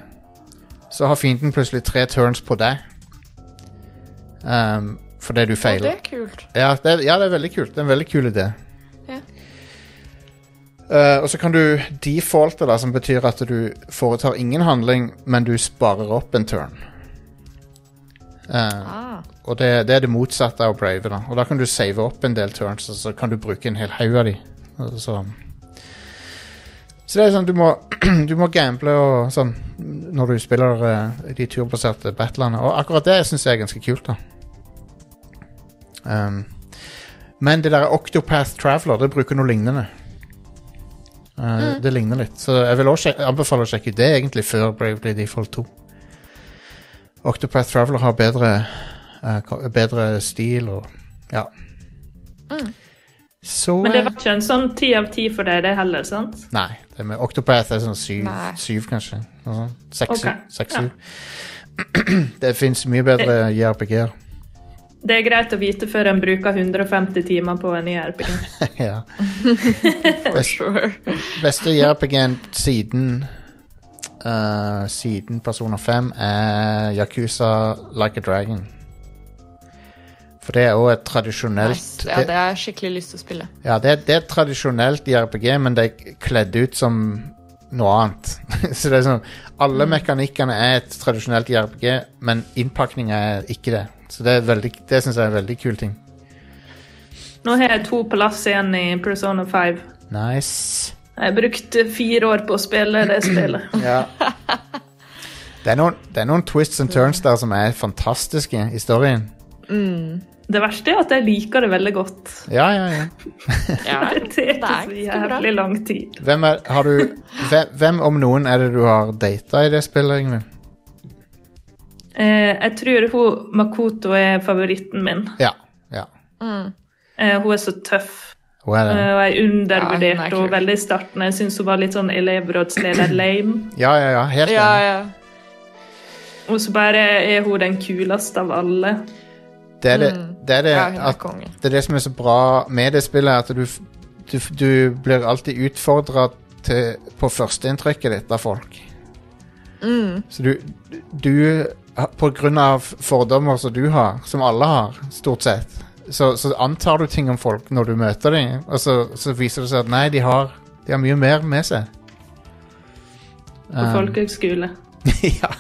så har fienden plutselig tre turns på deg. Um, fordi du og det feiler. er kult. Ja det, er, ja, det er veldig kult. Det er en veldig kul idé. Ja. Eh, og så kan du defaulte, da, som betyr at du foretar ingen handling, men du sparer opp en turn. Eh, Ah, og det, det er det motsatte av Brave. da Og da kan du save opp en del turns, og så kan du bruke en hel haug av de. Og Så, det er sånn, du må, du må gamble og sånn når du spiller uh, de turbaserte battlene. Og akkurat det syns jeg er ganske kult, da. Um, men det der Octopath Traveler, det bruker noe lignende. Uh, Det ligner litt. Så jeg vil også anbefale å sjekke ut det egentlig før Bravely Default 2. Octopath Traveler har bedre, uh, bedre stil og ja. Så Men det eh, var ikke en sånn ti av ti for deg, det heller, sant? Nei, det med Octopath er sånn syv, syv kanskje. Seks, Ok, seks, ja. det fins mye bedre JRPG-er. Det er greit å vite før en bruker 150 timer på en JRPG. ja. For Best- sure. Beste JRPG-en siden uh, Siden Persona 5 er Yakuza Like a Dragon. For det er òg et tradisjonelt Nice. Ja, det har jeg skikkelig lyst til å spille. Ja, det, det er tradisjonelt i RPG, men det er kledd ut som noe annet. Så det er sånn Alle mekanikkene er et tradisjonelt i RPG, men innpakninga er ikke det. Så det, er veldig- det syns jeg er en veldig kul ting. Nå har jeg to på lass igjen i Persona 5. Nice. Jeg brukte fire år på å spille det spillet. Ja. Det er, noen, det er noen twists and turns der som er fantastiske i storyen. Det verste er at jeg liker det veldig godt. Ja, ja, ja. Ja, Det tar ikke så jævlig lang tid. Hvem, er, har du, hvem, hvem om noen er det du har data i det spillet, Ingvild? Eh, jeg tror hun Makoto er favoritten min. Ja. ja. Eh, hun er så tøff. Hun er Eh, det. og jeg undervurderte ja, henne veldig i starten. Jeg syns hun var litt sånn elevrådsleder lame. Ja, ja, ja. Helt Ja, ja. Og så bare er hun den kuleste av alle. Det er det, det, er det, Ja, hun er at, konge. det er det som er så bra med det spillet, at du, du, du blir alltid utfordra på førsteinntrykket ditt av folk. Så du, du På grunn av fordommer som du har, som alle har, stort sett, så, så antar du ting om folk når du møter dem, og så, så viser det seg at nei, de har, de har mye mer med seg. På Um, folkehøgskole. ja.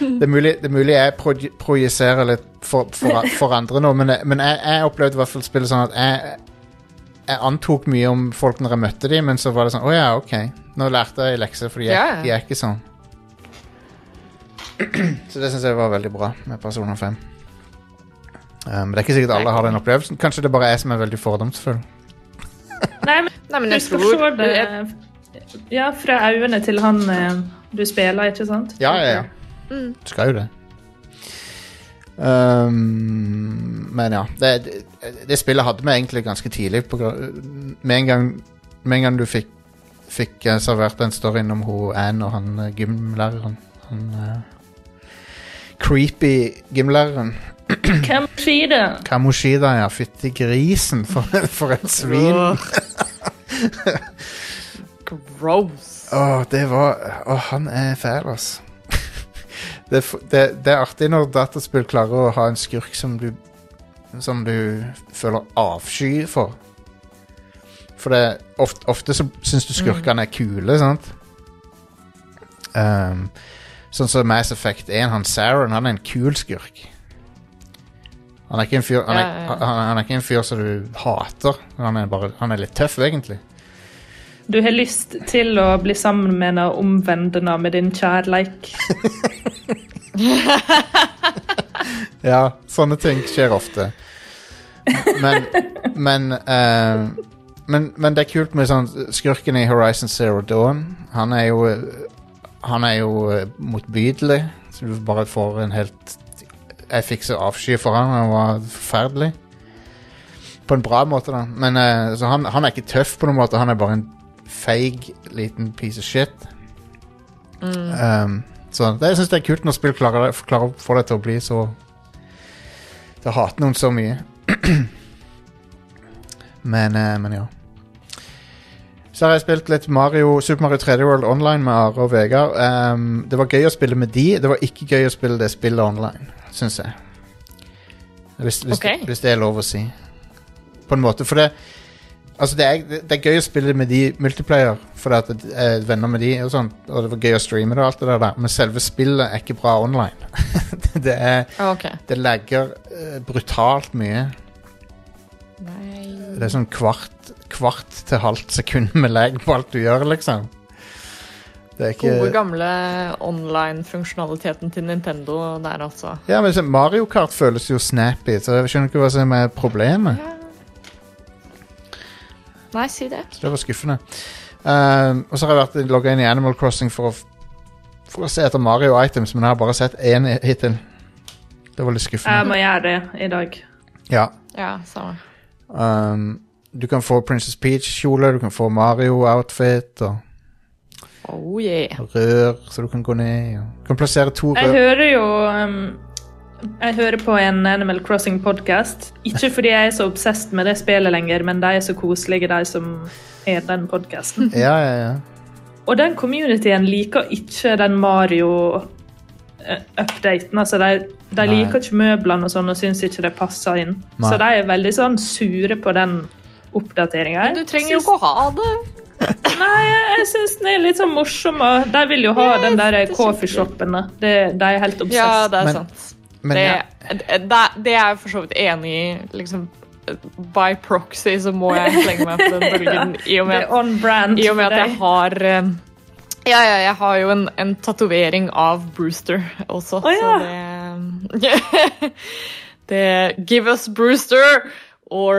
Det, er mulig, det er mulig jeg proje- projiserer litt for, for, for andre nå, men, men jeg, jeg opplevde i hvert fall spillet sånn at jeg, jeg antok mye om folk når jeg møtte dem, men så var det sånn Å ja, OK. Nå lærte jeg lekser, for de er, Ja, ja. de er ikke sånn. Så det syns jeg var veldig bra med Persona 5. Um, det er ikke sikkert alle har den opplevelsen. Kanskje det bare er jeg som er veldig fordomsfull. Nei, men Nei, men jeg tror det Ja, fra øynene til han eh, du spiller, ikke sant? Ja, ja, ja. Mm. Skal jo det. Um, men ja. Det, det, det spillet hadde vi egentlig ganske tidlig. På, med, en gang, med en gang du fikk, fikk eh, servert den storyen om hun Anne og han eh, gymlæreren Han uh, creepy gymlæreren. Kamushida. Kamushida. Ja. Fytti grisen, for, for et svin. Gross. Åh, det var Åh, han er fæl, altså. Det, det, det er artig når dataspill klarer å ha en skurk som du Som du føler avsky for. For det ofte, ofte så syns du skurkene er kule, sant? Um, sånn som Mass Effect 1, han Saren, han er en kul skurk. Han er ikke en fyr, han er. Han, han er ikke en fyr som du hater. Han er, bare, han er litt tøff, egentlig. Du har lyst til å bli sammen med henne og omvende henne med din kjærleik. Ja, sånne ting skjer ofte. Men Men, eh, men Men det er kult med sånn Skurken i Horizon Zero Dawn. Han er jo Han er jo eh, motbydelig. Så du bare får en helt Jeg fikk så avsky for han. Han var forferdelig. På en bra måte, da. Men eh, Så han, han er ikke tøff på noen måte. Han er bare en feig liten piece of shit. Um, så det, jeg syns det er kult når spill klarer, klarer å få deg til å bli så Til å hate noen så mye. men, uh, men ja. Så har jeg spilt litt Mario, Super Mario 3D World online med Are og Vegard. Um, det var gøy å spille med de. Det var ikke gøy å spille det spillet online, syns jeg. Hvis, hvis, okay. hvis det er lov å si. På en måte. For det Altså, det er, det, er gøy å spille med de multiplayer, fordi at jeg er venner med de, og sånn, og det var gøy å streame det og alt det der, men selve spillet er ikke bra online. det er okay. Det lagger uh, brutalt mye. Nei Det er sånn kvart, kvart til halvt sekund med lag på alt du gjør, liksom. Det ikke Gode, gamle online-funksjonaliteten til Nintendo der, altså. Ja, men Mario Kart føles jo snappy, så jeg skjønner ikke hva som er problemet. Nei, si det. Så det var skuffende. Um, og så har jeg vært logga inn i Animal Crossing for å, for å se etter Mario items, men jeg har bare sett én hittil. Det var litt skuffende. Jeg må gjøre det i dag. Ja. Ja, samme. Um, du kan få Princess Peach-kjole, du kan få Mario-outfit og, Oh yeah. rør, så du kan gå ned. Og, du kan plassere to rør. Jeg hører jo um, Jeg hører på en Animal Crossing-podkast. Ikke fordi jeg er så obsessed med det spillet lenger, men de er så koselige, de som er den podkasten. Ja, ja, ja. Og den communityen liker ikke den Mario-updaten. Altså, de, de liker ikke møblene og sånn og syns ikke det passer inn. Nei. Så de er veldig sånn sure på den oppdateringa. Du trenger jo ikke å ha det. Nei, jeg, syns den er litt sånn morsom. De vil jo ha yes, den der det er coffeeshopen. da. De er helt obsessed. Ja, det er sant. Men det, ja, det, det er jeg for så vidt enig i. Liksom, by proxy så må jeg slenge meg på den bølgen i og med er. I og med at jeg har eh, Ja, ja, jeg har jo en, en tatovering av Brewster også, oh, ja. så det Det Give us Brewster! Or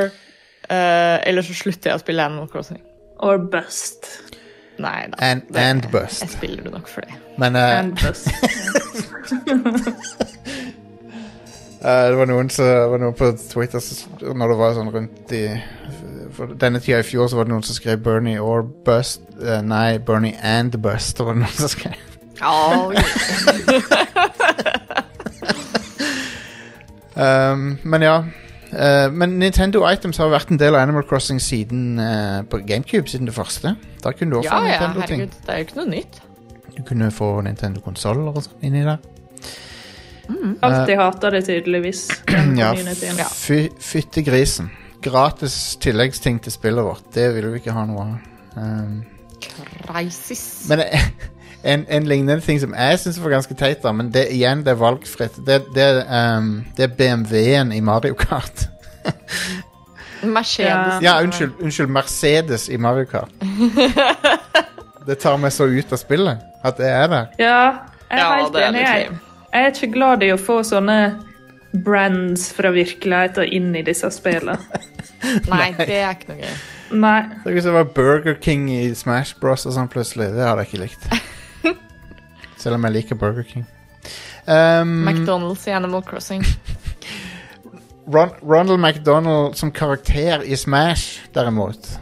uh, Eller så slutter jeg å spille Animal Crossing. Or bust. Nei da. and, det- and bust. Jeg spiller det nok for det. Men uh... And bust. eh, det var noen, som, var noen på Twitter som- Når det var sånn rundt i for Denne tida i fjor så var det noen som skrev Bernie or Bust. Eh, nei, Bernie and Bust. Var det noen som skrev. Um, men ja. Eh, men Nintendo Items har vært en del av Animal Crossing siden eh, på GameCube, siden det første. Da kunne du også ja, få ja, Nintendo-ting. herregud. Det er jo ikke noe nytt. Du kunne få Nintendo-konsoller og sånn inni der. Alltid hater det tydeligvis. Ja, fy, fytti grisen. Gratis tilleggsting til spillet vårt. Det vil vi ikke ha noe av. Um, Crisis. men en, en lignende ting som jeg syns var ganske teit, da, men det igjen, det er valgfritt. Det, det, um, det er BMW-en i Mario Kart. Mercedes. Ja, unnskyld, unnskyld Mercedes i Mario Kart. Det tar meg så ut av spillet at det er der. Ja, jeg er Ja, helt det enig. Jeg, er ikke glad i å få sånne brands fra virkeligheten inn i disse spillene. Nei, det er ikke noe gøy. Nei. Så som det var Burger King i Smash Bros og sånn plutselig, det hadde jeg ikke likt. Selv om jeg liker Burger King. Um, McDonald's i Animal Crossing. Ron Ronald McDonald som karakter i Smash, derimot.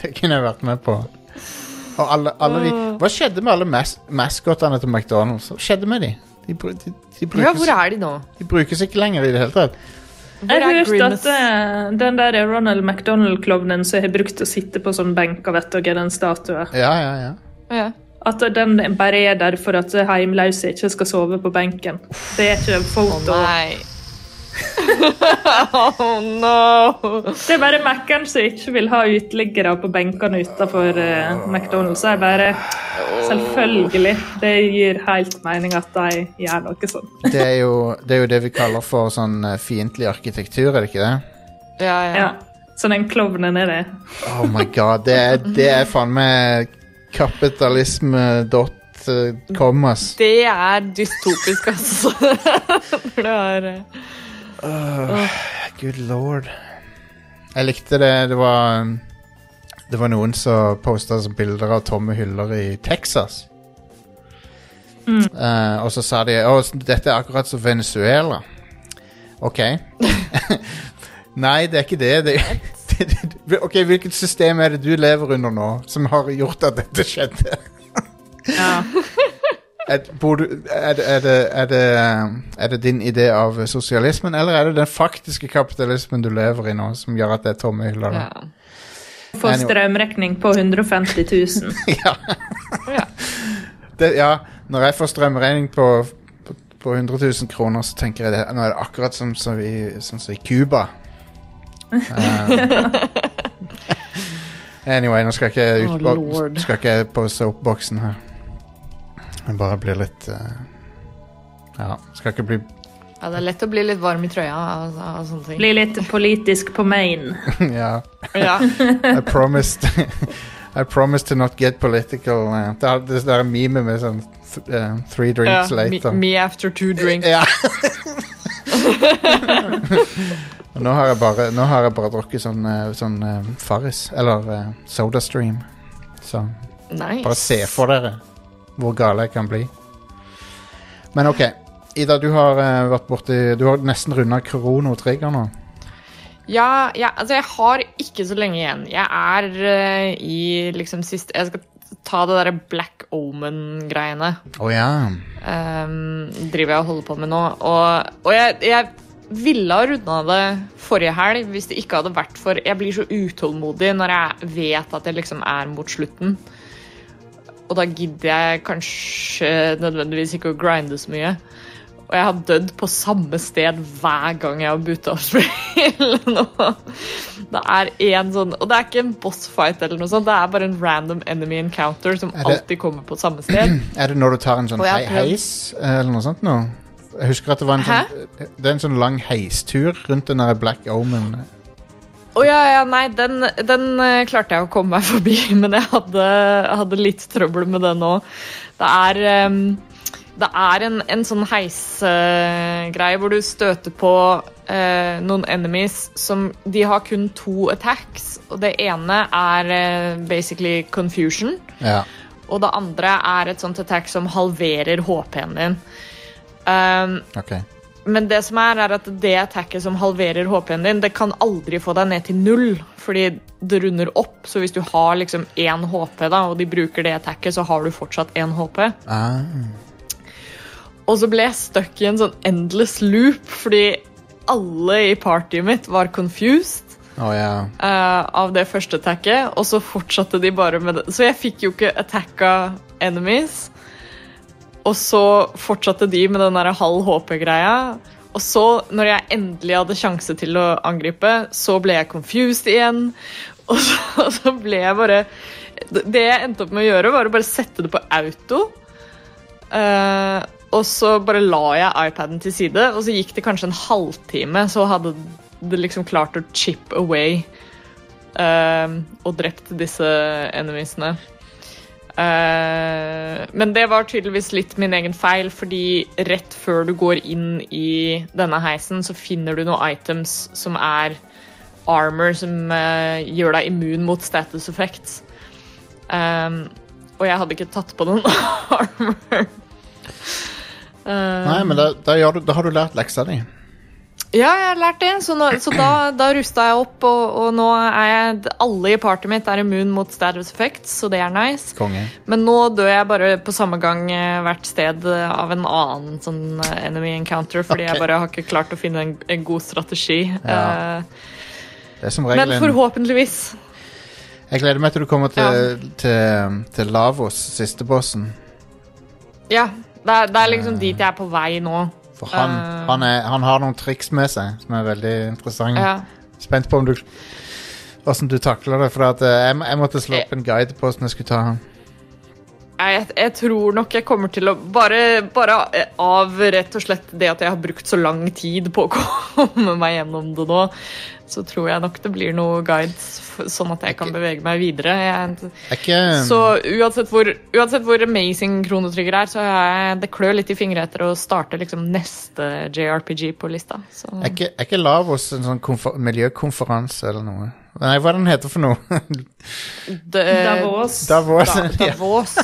det kunne jeg vært med på. Og alle, alle de Hva skjedde med alle mas maskotene til McDonald's? Hva skjedde med de? De, bru- de, de, Ja, hvor er de nå? de brukes ikke lenger i det hele tatt. Hvor Jeg er hørte Grimace? at eh, den der Ronald McDonald-klovnen som har brukt å sitte på sånn benk og vet dere, den statuen, Ja, ja, ja. Ja. at den bare er der for at heimløse ikke skal sove på benken. Det er ikke Å foto. nei. oh no. Det er bare Mækkern som ikke vil ha uteliggere på benkene utenfor uh, McDonald's. Jeg bare Selvfølgelig. Det gir helt mening at de gjør noe sånt. Det er jo det, er jo det vi kaller for sånn eh, fiendtlig arkitektur, er det ikke det? Ja, ja. Ja. Sånn den klovnen er det. Oh my god, det er, det er faen meg kapitalisme.com, ass. Det er dystopisk, altså. Når det er eh, Good lord. Jeg likte det. Det var Det var noen som posta bilder av tomme hyller i Texas. Eh, og så sa de at dette er akkurat som Venezuela. OK. Nei, det er ikke det. det, det, det ok, Hvilket system er det du lever under nå, som har gjort at dette skjedde? Ja. Er, er, det, er, det, din idé av sosialismen, eller er det den faktiske kapitalismen du lever i nå, som gjør at det er tomme hyller? ja. Få strømregning på 150 000. ja. Ja. Det, ja, når jeg får strømregning på, på, på 100 000 kroner, så tenker jeg det, nå er det akkurat som, som, i, som, som i Cuba. Uh, Anyway, nå skal jeg ikke, ut, oh, skal ikke på soapboxen her. Jeg bare blir litt eh, Ja, skal ikke bli Ja, det er lett å bli litt varm i trøya av, av sånne ting. Bli litt politisk på main. Ja. Ja. I promised I promised to not get political. eh. Det er det der meme med sånn th eh, three drinks ja, later. me after two drinks. Ja. Og nå har jeg bare, nå har jeg bare drukket sånn, sånn Farris, eller uh, SodaStream. Så Nice. bare se for dere hvor gale jeg kan bli. Men OK. Ida, du har eh, vært borti Du har nesten runda Krono Trigger nå. Ja, ja, altså jeg har ikke så lenge igjen. Jeg er uh, i liksom siste Jeg skal ta det derre Black Omen-greiene. Å ja. Um, driver jeg og holder på med nå. Og, og jeg, jeg ville ha runda det forrige helg hvis det ikke hadde vært for Jeg blir så utålmodig når jeg vet at jeg liksom er mot slutten. Og da gidder jeg kanskje nødvendigvis ikke å grinde så mye. Og jeg har dødd på samme sted hver gang jeg har boota opp spill nå. Det er en sånn Og det er ikke en boss fight eller noe sånt, det er bare en random enemy encounter som det- alltid kommer på samme sted. Er det når du tar en sånn hei heis, eller noe sånt nå? Jeg husker at det var en Hæ? sånn Det er en sånn lang heistur rundt den der Black Omen. Å ja, ja, nei, den, den eh, klarte jeg å komme meg forbi, men jeg hadde, hadde litt trøbbel med den òg. Det er um, Det er en, en sånn heisgreie hvor du støter på uh, noen enemies som De har kun to attacks, og det ene er uh, basically confusion. Ja. Og det andre er et sånt attack som halverer HP-en din. Um, OK. Men det som er, er at det attacket som halverer HP-en din, det kan aldri få deg ned til null, fordi det runder opp. Så hvis du har liksom én HP, da, og de bruker det attacket, så har du fortsatt én HP. Ah. Og så ble jeg stuck i en sånn endless loop, fordi alle i partyet mitt var confused Oh, yeah. uh, av det første attacket, og så fortsatte de bare med det. Så jeg fikk jo ikke attacka enemies. Og så fortsatte de med den der halv HP-greia. Og så, når jeg endelig hadde sjanse til å angripe, så ble jeg confused igjen. Og så, så ble jeg bare Det jeg endte opp med å gjøre, var å bare sette det på auto. Uh, og så bare la jeg iPaden til side, og så gikk det kanskje en halvtime, så hadde det liksom klart å chip away uh, og drept disse enemiesene. Eh, men det var tydeligvis litt min egen feil, fordi rett før du går inn i denne heisen, så finner du noen items som er armor, som uh, gjør deg immun mot status effects. Um, og jeg hadde ikke tatt på noen armor. Uh, Nei, men da, da, du, da har du lært leksa di. Ja, jeg har lært det, så, nå, så da, da rusta jeg opp, og, og nå er jeg Alle i partyet mitt er immun mot status effects, så det er nice. Konge. Men nå dør jeg bare på samme gang eh, hvert sted av en annen sånn eh, enemy encounter, fordi okay. jeg bare har ikke klart å finne en, en god strategi. Ja. Eh, Det er som regel men forhåpentligvis. Jeg gleder meg til du kommer til, til, til Lavos, siste bossen. Ja. Det er, det er liksom dit jeg er på vei nå. For han, uh, han, er, han har noen triks med seg som er veldig interessante. Ja. Spent på om du Hvordan du takler det. For at, uh, jeg, jeg måtte slå opp en guide på hvordan jeg skulle ta han. Jeg, jeg tror nok jeg kommer til å bare, bare av rett og slett det at jeg har brukt så lang tid på å komme meg gjennom det nå, så tror jeg nok det blir noe guides, sånn at jeg kan bevege meg videre. Jeg, ikke, så uansett hvor, uansett hvor amazing Kronotrigger er, så jeg, det klør litt i fingre etter å starte liksom neste JRPG på lista. Så. er ikke, er ikke Lavos en sånn miljøkonferanse eller noe? Nei, hva er den heter for noe? Det- Davos. Davos. Da. Davos.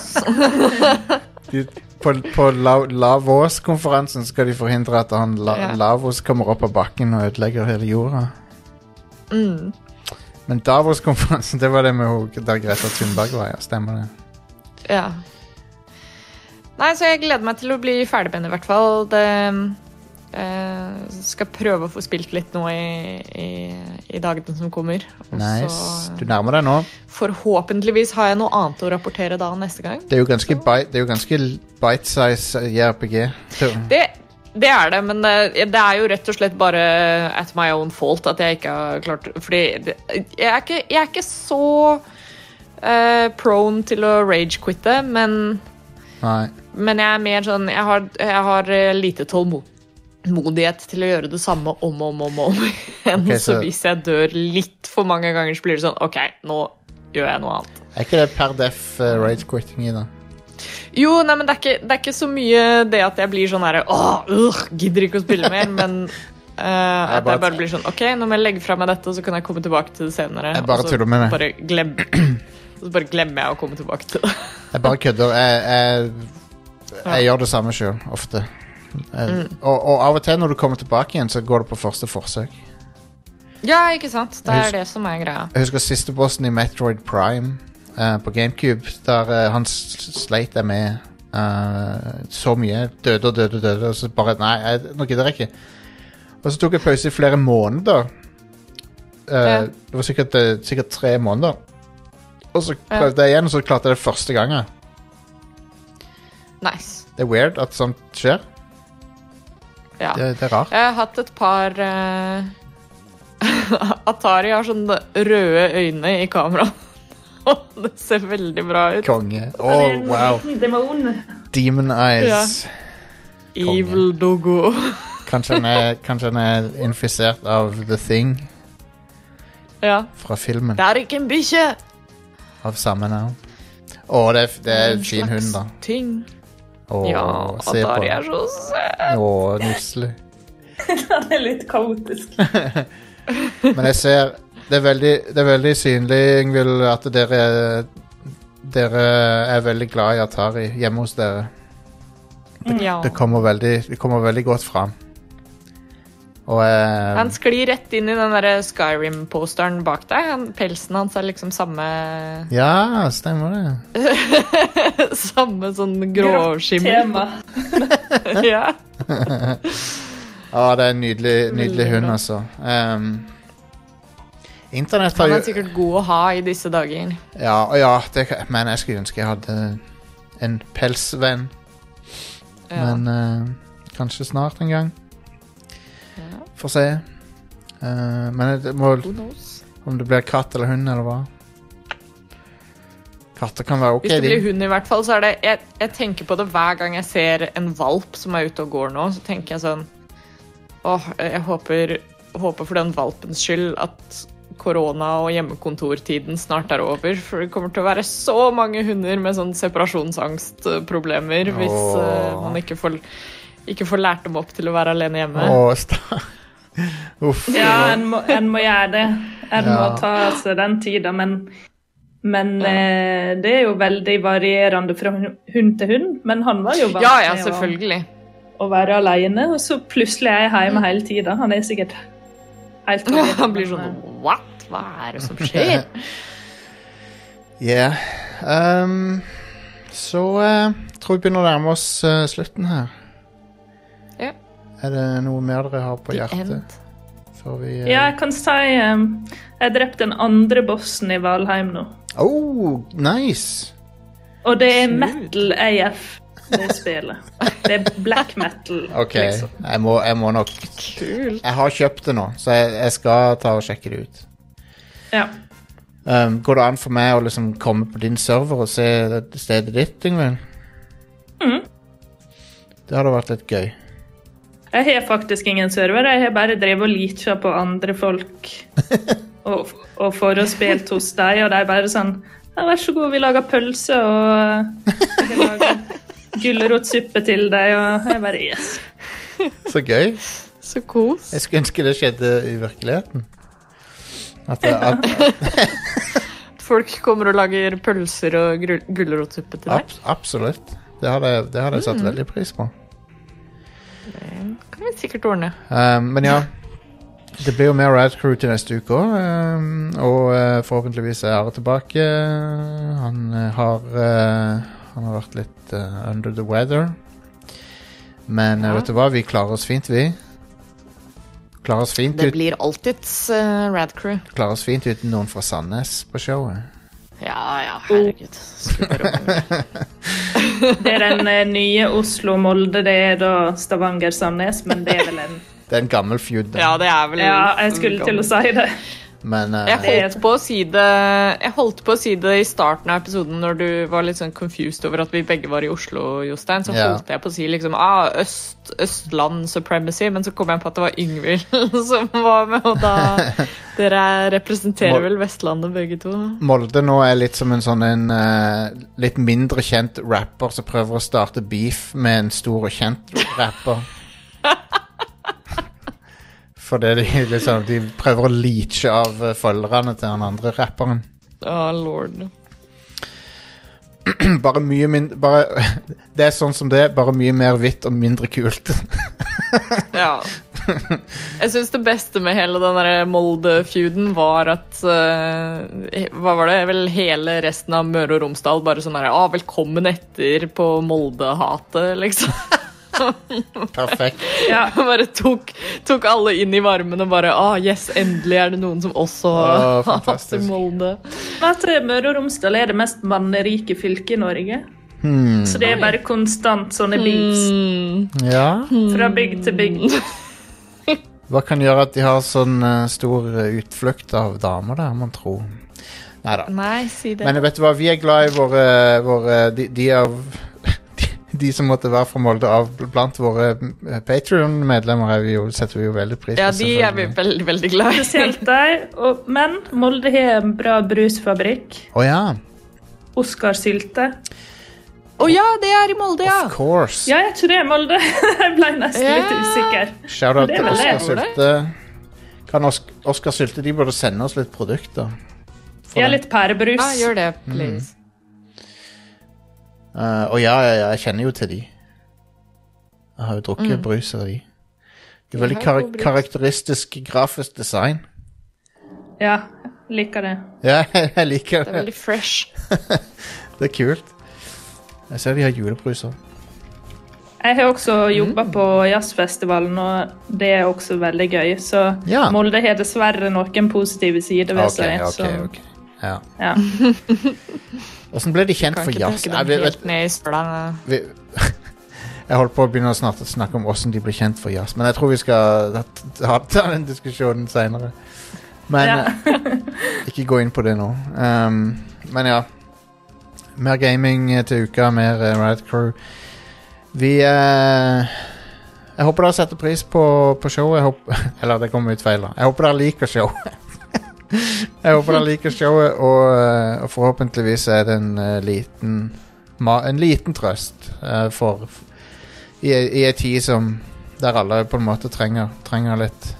De, på på Lavos-konferansen skal de forhindre at han La, Ja. Lavos kommer opp av bakken og ødelegger hele jorda. Mm. Men Davos-konferansen, det var det med hun der Greta Thunberg var, ja. Stemmer det. Ja. Nei, så jeg gleder meg til å bli ferdig med den i hvert fall. Det skal prøve å få spilt litt nå i, i, i dagene som kommer. Og Nice. Du nærmer deg nå. forhåpentligvis har jeg noe annet å rapportere da neste gang. Det er jo ganske, bite, det jo ganske bite-size JRPG. Det, det er det, men det, det er jo rett og slett bare at my own fault at jeg ikke har klart Fordi det, jeg, er ikke, jeg er ikke så eh, prone til å rage-quitte, men, Nei. men jeg er mer sånn Jeg har, jeg har eh, lite tålmodighet til å gjøre det samme om og om, om, om igjen. Okay, så... så- hvis jeg dør litt for mange ganger, så blir det sånn OK, nå gjør jeg noe annet. Er ikke det per def uh, rage quitting i, da? Jo, nei, men det er, ikke, det er ikke så mye det at jeg blir sånn herre Åh, gidder ikke å spille mer, men eh, at bare- jeg bare blir sånn OK, nå må jeg legge fra meg dette, så kan jeg komme tilbake til det senere. Jeg bare tuller med meg. Bare glem, så bare glemmer jeg å komme tilbake til det. Jeg bare kødder. Jeg, jeg, jeg gjør det samme sjøl, ofte. Jeg, og, og av og til når du kommer tilbake igjen, så går det på første forsøk. Ja, ikke sant? Det er er det som er greia. Jeg husker siste bossen i Metroid Prime uh, på GameCube, der uh, han sleit deg med uh, så mye. Døde og døde og døde, og så bare Nei, jeg, nå gidder jeg ikke. Og så tok jeg pause i flere måneder. Eh, Ja. Det var sikkert, eh, sikkert tre måneder. Og så prøvde jeg igjen, og så klarte jeg det første gangen. Nice. Det er weird at sånt skjer. Ja. Det, det er rart. Jeg har hatt et par uh... Atari har sånne røde øyne i kamera. Og det ser veldig bra ut. Konge. Oh, wow. Demon. Demon eyes. Evil Dogo. Kanskje, han er, kanskje han er infisert av The Thing Ja. fra filmen. Det er ikke en bikkje! Av samme navn. Å, det, er- det er en fin hund, da. Ting. Å, Ja, se på Atari er den. så søt. Å, nusselig. Han er litt kaotisk. Men jeg ser Det er veldig, det er veldig synlig, Ingvild, at dere Dere er veldig glad i Atari hjemme hos dere. Ja. Det kommer veldig, det kommer veldig godt fram. Og eh, Han sklir rett inn i den der Skyrim-posteren bak deg. Han, pelsen hans er liksom samme Ja, stemmer det. Samme sånn gråskimmer. Tema. ja. Ja, det er en nydelig, nydelig hund, altså. Um, Internett har Han er sikkert god å ha i disse dager. Ja, ja det, men jeg skulle ønske jeg hadde en pelsvenn. Ja. Men uh, kanskje snart en gang. Får se. Eh, men det må, Who knows? om det blir katt eller hund eller hva. Katter kan være ok, Hvis det de. blir hund, i hvert fall, så er det jeg, jeg tenker på det hver gang jeg ser en valp som er ute og går nå. Så tenker jeg sånn Åh, jeg håper, håper for den valpens skyld at korona og hjemmekontortiden snart er over. For det kommer til å være så mange hunder med sånn separasjonsangstproblemer hvis eh, man ikke får, ikke får lært dem opp til å være alene hjemme. Åh. Uff. Ja, en må, en må gjøre det. En må ta seg den tida, men men eh, det er jo veldig varierende fra hund til hund. Men han var jo vant Ja, ja, til å, å være alene, og så plutselig er jeg hjemme hele tida. Han er sikkert helt Han blir sånn What? Hva er det som skjer? Yeah. Um, så uh, tror vi begynner å nærme oss uh, slutten her. Er det noe mer dere har på The hjertet? end. Vi eh, Ja, jeg kan si um, Jeg drepte den andre bossen i Valheim nå. Oh, nice! Og det er Smooth. metal AF, det spillet. Det er black metal. OK, liksom. jeg, må, jeg må nok Kult. Jeg har kjøpt det nå, så jeg, jeg skal ta og sjekke det ut. Ja. Um, går det an for meg å liksom komme på din server og se stedet ditt, Yngvild? Mhm. Det hadde vært litt gøy. Jeg har faktisk ingen server, jeg har bare drevet og leacha på andre folk. og, og for å spilt hos dem, og de er bare sånn ja, 'Vær så god, vi lager pølse, og laget gulrotsuppe til deg', og jeg bare Yes. Så gøy. Så kos. Jeg skulle ønske det skjedde i virkeligheten. At, det- at, Folk kommer og lager pølser og gulrotsuppe til deg. Ab absolutt. Det hadde, jeg- det hadde jeg satt veldig pris på. Det kan vi sikkert ordne. Um, men ja. Det blir jo mer Rad Crew til neste uke òg. Um, og uh, forhåpentligvis er Are tilbake. Han uh, har uh, Han har vært litt uh, under the weather. Men uh, Ja. vet du hva, vi klarer oss fint, vi. Klarer oss fint, Det ut, blir alltids uh, Rad Crew. klarer oss fint uten noen fra Sandnes på showet. Ja, ja, herregud. Det er den eh, nye Oslo-Molde, det er da Stavanger-Sandnes, men det er vel en Det er en gammel feud. den. Ja, det er vel Ja, jeg skulle til å si det. Men uh, Jeg holdt si det Jeg holdt på å si det i starten av episoden når du var litt sånn confused over at vi begge var i Oslo, Jostein. Så Ja. holdt jeg på å si liksom ah, øst, Østland supremacy, men så kom jeg på at det var Yngvild som var med, og da Dere representerer vel Vestlandet begge to? Molde nå er litt som en sånn en uh, litt mindre kjent rapper som prøver å starte beef med en stor og kjent rapper. Fordi de, liksom, de prøver å leache av eh, følgerne til den andre rapperen. Å, lord. Bare mye mindre bare, Det er sånn som det, er, bare mye mer hvitt og mindre kult. Ja. Jeg syns det beste med hele den der Molde-feuden var at eh, Hva var det? Vel hele resten av Møre og Romsdal bare sånn her ah, Velkommen etter på Molde-hatet, liksom. Perfekt. Ja. bare tok, tok alle inn i varmen og bare ah, yes, endelig er det noen som også hater fantastisk. Molde. Men at Møre og Romsdal er det mest mannerike fylket i Norge. Hmm. Så det er bare konstant sånne beats Hmm. Ja. fra bygd til bygd. Hva kan gjøre at de har sånn eh, stor eh, utflukt av damer der, man tror? Neida. Nei, si. Men vet du hva, vi er glad i våre, våre de, de av de, som måtte være fra Molde av blant våre Patrion-medlemmer, er vi jo, setter vi jo veldig pris på. ja, de er vi veldig, veldig glad i. Spesielt der. Og, men Molde har en bra brusfabrikk. Å ja. Oscarsylte. Å Å ja, det er i Molde, ja! Of course. Ja, jeg tror det er Molde. jeg ble nesten litt usikker. Shout-out til Oscar Oskar Sylte. Kan Oscar Oskar Sylte De burde sende oss litt produkter. Ja, litt pærebrus. Ja, gjør det, please. Eh, og ja, ja, jeg kjenner jo til de. Jeg har jo drukket brus av de. Det er veldig kar karakteristisk grafisk design. Ja, liker det. Ja, jeg liker Det Det er veldig fresh. Det er kult. Jeg ser de har julebrus òg. Jeg har også jobba på jazzfestivalen, og det er også veldig gøy. Så Ja. Molde har dessverre noen positive sider ved Ok, seg. ok, så. okay. Ja. Ja. Åssen ble de kjent for jazz? Jeg, jeg holdt på å begynne å snakke, om åssen de ble kjent for jazz, men jeg tror vi skal ta, den diskusjonen seinere. Men Ja. eh, ikke gå inn på det nå. Um, men ja. Mer gaming til uka, mer uh, Riot Crew. Vi uh, Jeg håper dere setter pris på, på showet. Håper, eller det kommer ut feil. da Jeg håper dere liker showet. Jeg håper dere liker showet, og, eh, og forhåpentligvis er det en eh, liten En liten trøst eh, for i, i ei tid som der alle på en måte trenger, trenger litt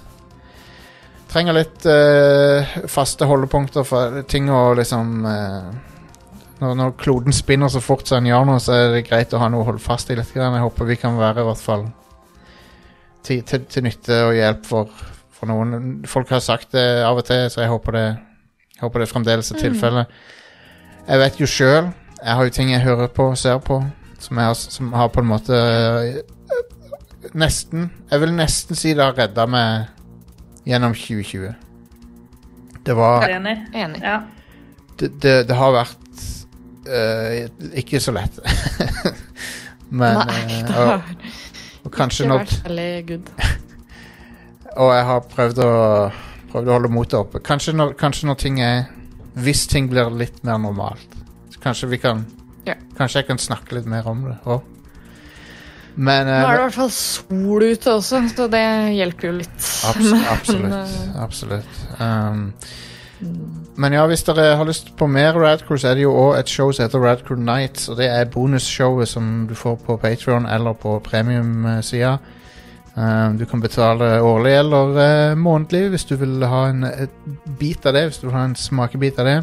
Trenger litt uh, faste holdepunkter for ting å liksom uh, når, når kloden spinner så fort som den gjør nå, så er det greit å ha noe å holde fast i litt. Jeg håper vi kan være i hvert fall til, til, til nytte og hjelp for, for noen. Folk har sagt det av og til, så jeg håper det, jeg håper det fremdeles er tilfellet. Jeg vet jo sjøl Jeg har jo ting jeg hører på og ser på, som, jeg har, som har på en måte eh, Nesten Jeg vil nesten si det har redda meg gjennom 2020. Det var enig? Enig. Ja. det, det, det har vært uh, ikke så lett. Men Nei, eh, det og, har og kanskje når vært veldig good. Og jeg har prøvd å, prøvd å holde motet oppe. Kanskje når, kanskje når ting er Hvis ting blir litt mer normalt. Så kanskje vi kan Ja. Kanskje jeg kan snakke litt mer om det òg. Men Nå eh, er det i hvert fall sol ute også, så det hjelper jo litt. Abs absolutt. eh, absolutt. Um, men ja, hvis dere har lyst på mer Radcrew, så er det jo òg et show som heter Radcrew Nights. Og det er bonusshowet som du får på Patreon eller på premiumsida. Um, du kan betale årlig eller eh, månedlig hvis du vil ha en bit av det. Hvis du vil ha en smakebit av det.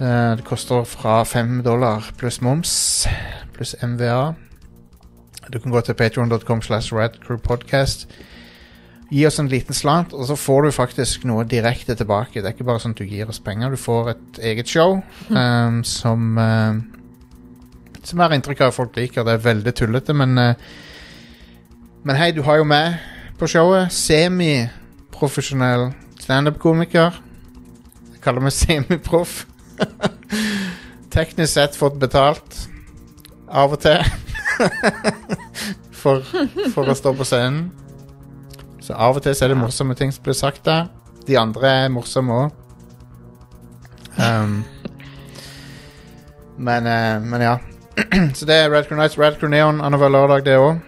Eh, det koster fra fem dollar pluss moms pluss MVA. Du kan gå til patreon.com slash radcrewpodcast. Gi oss en liten slant, og så får du faktisk noe direkte tilbake. Det er ikke bare sånn at du gir oss penger, du får et eget show um, som uh, Som har inntrykk av folk liker. Det er veldig tullete, men uh, Men hei, du har jo meg på showet. Semiprofesjonell standup-komiker. Jeg kaller meg semiproff. Teknisk sett fått betalt. Av og til. for, for å stå på scenen. Så av og til så er det morsomme ting som blir sagt der. de andre er morsomme òg. Um, men, eh, men ja. Så det er Red Crew Nights. Red Crew Neon annenhver lørdag, det òg.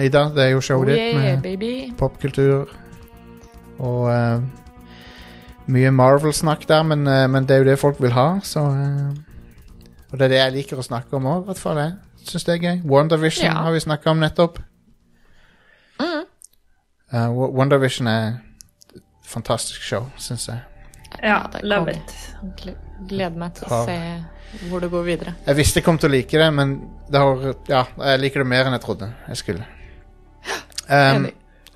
Ida, det er jo Oh showet ditt med popkultur og uh, mye Marvel-snakk der, men, uh, men det er jo det folk vil ha, så uh, Og det er det jeg liker å snakke om òg, i hvert fall. Jeg syns det er gøy. WandaVision Ja. har vi snakka om nettopp. Mm. Uh, WandaVision er et fantastisk show, syns jeg. Ja, love it. Gleder meg til å se hvor det går videre. Jeg visste jeg kom til å like det, men det har, ja, jeg liker det mer enn jeg trodde jeg skulle. Um,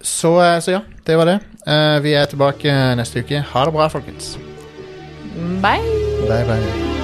så, eh, så ja, det var det. Uh, vi er tilbake neste uke. Ha det bra, folkens. Bye! Bye, bye.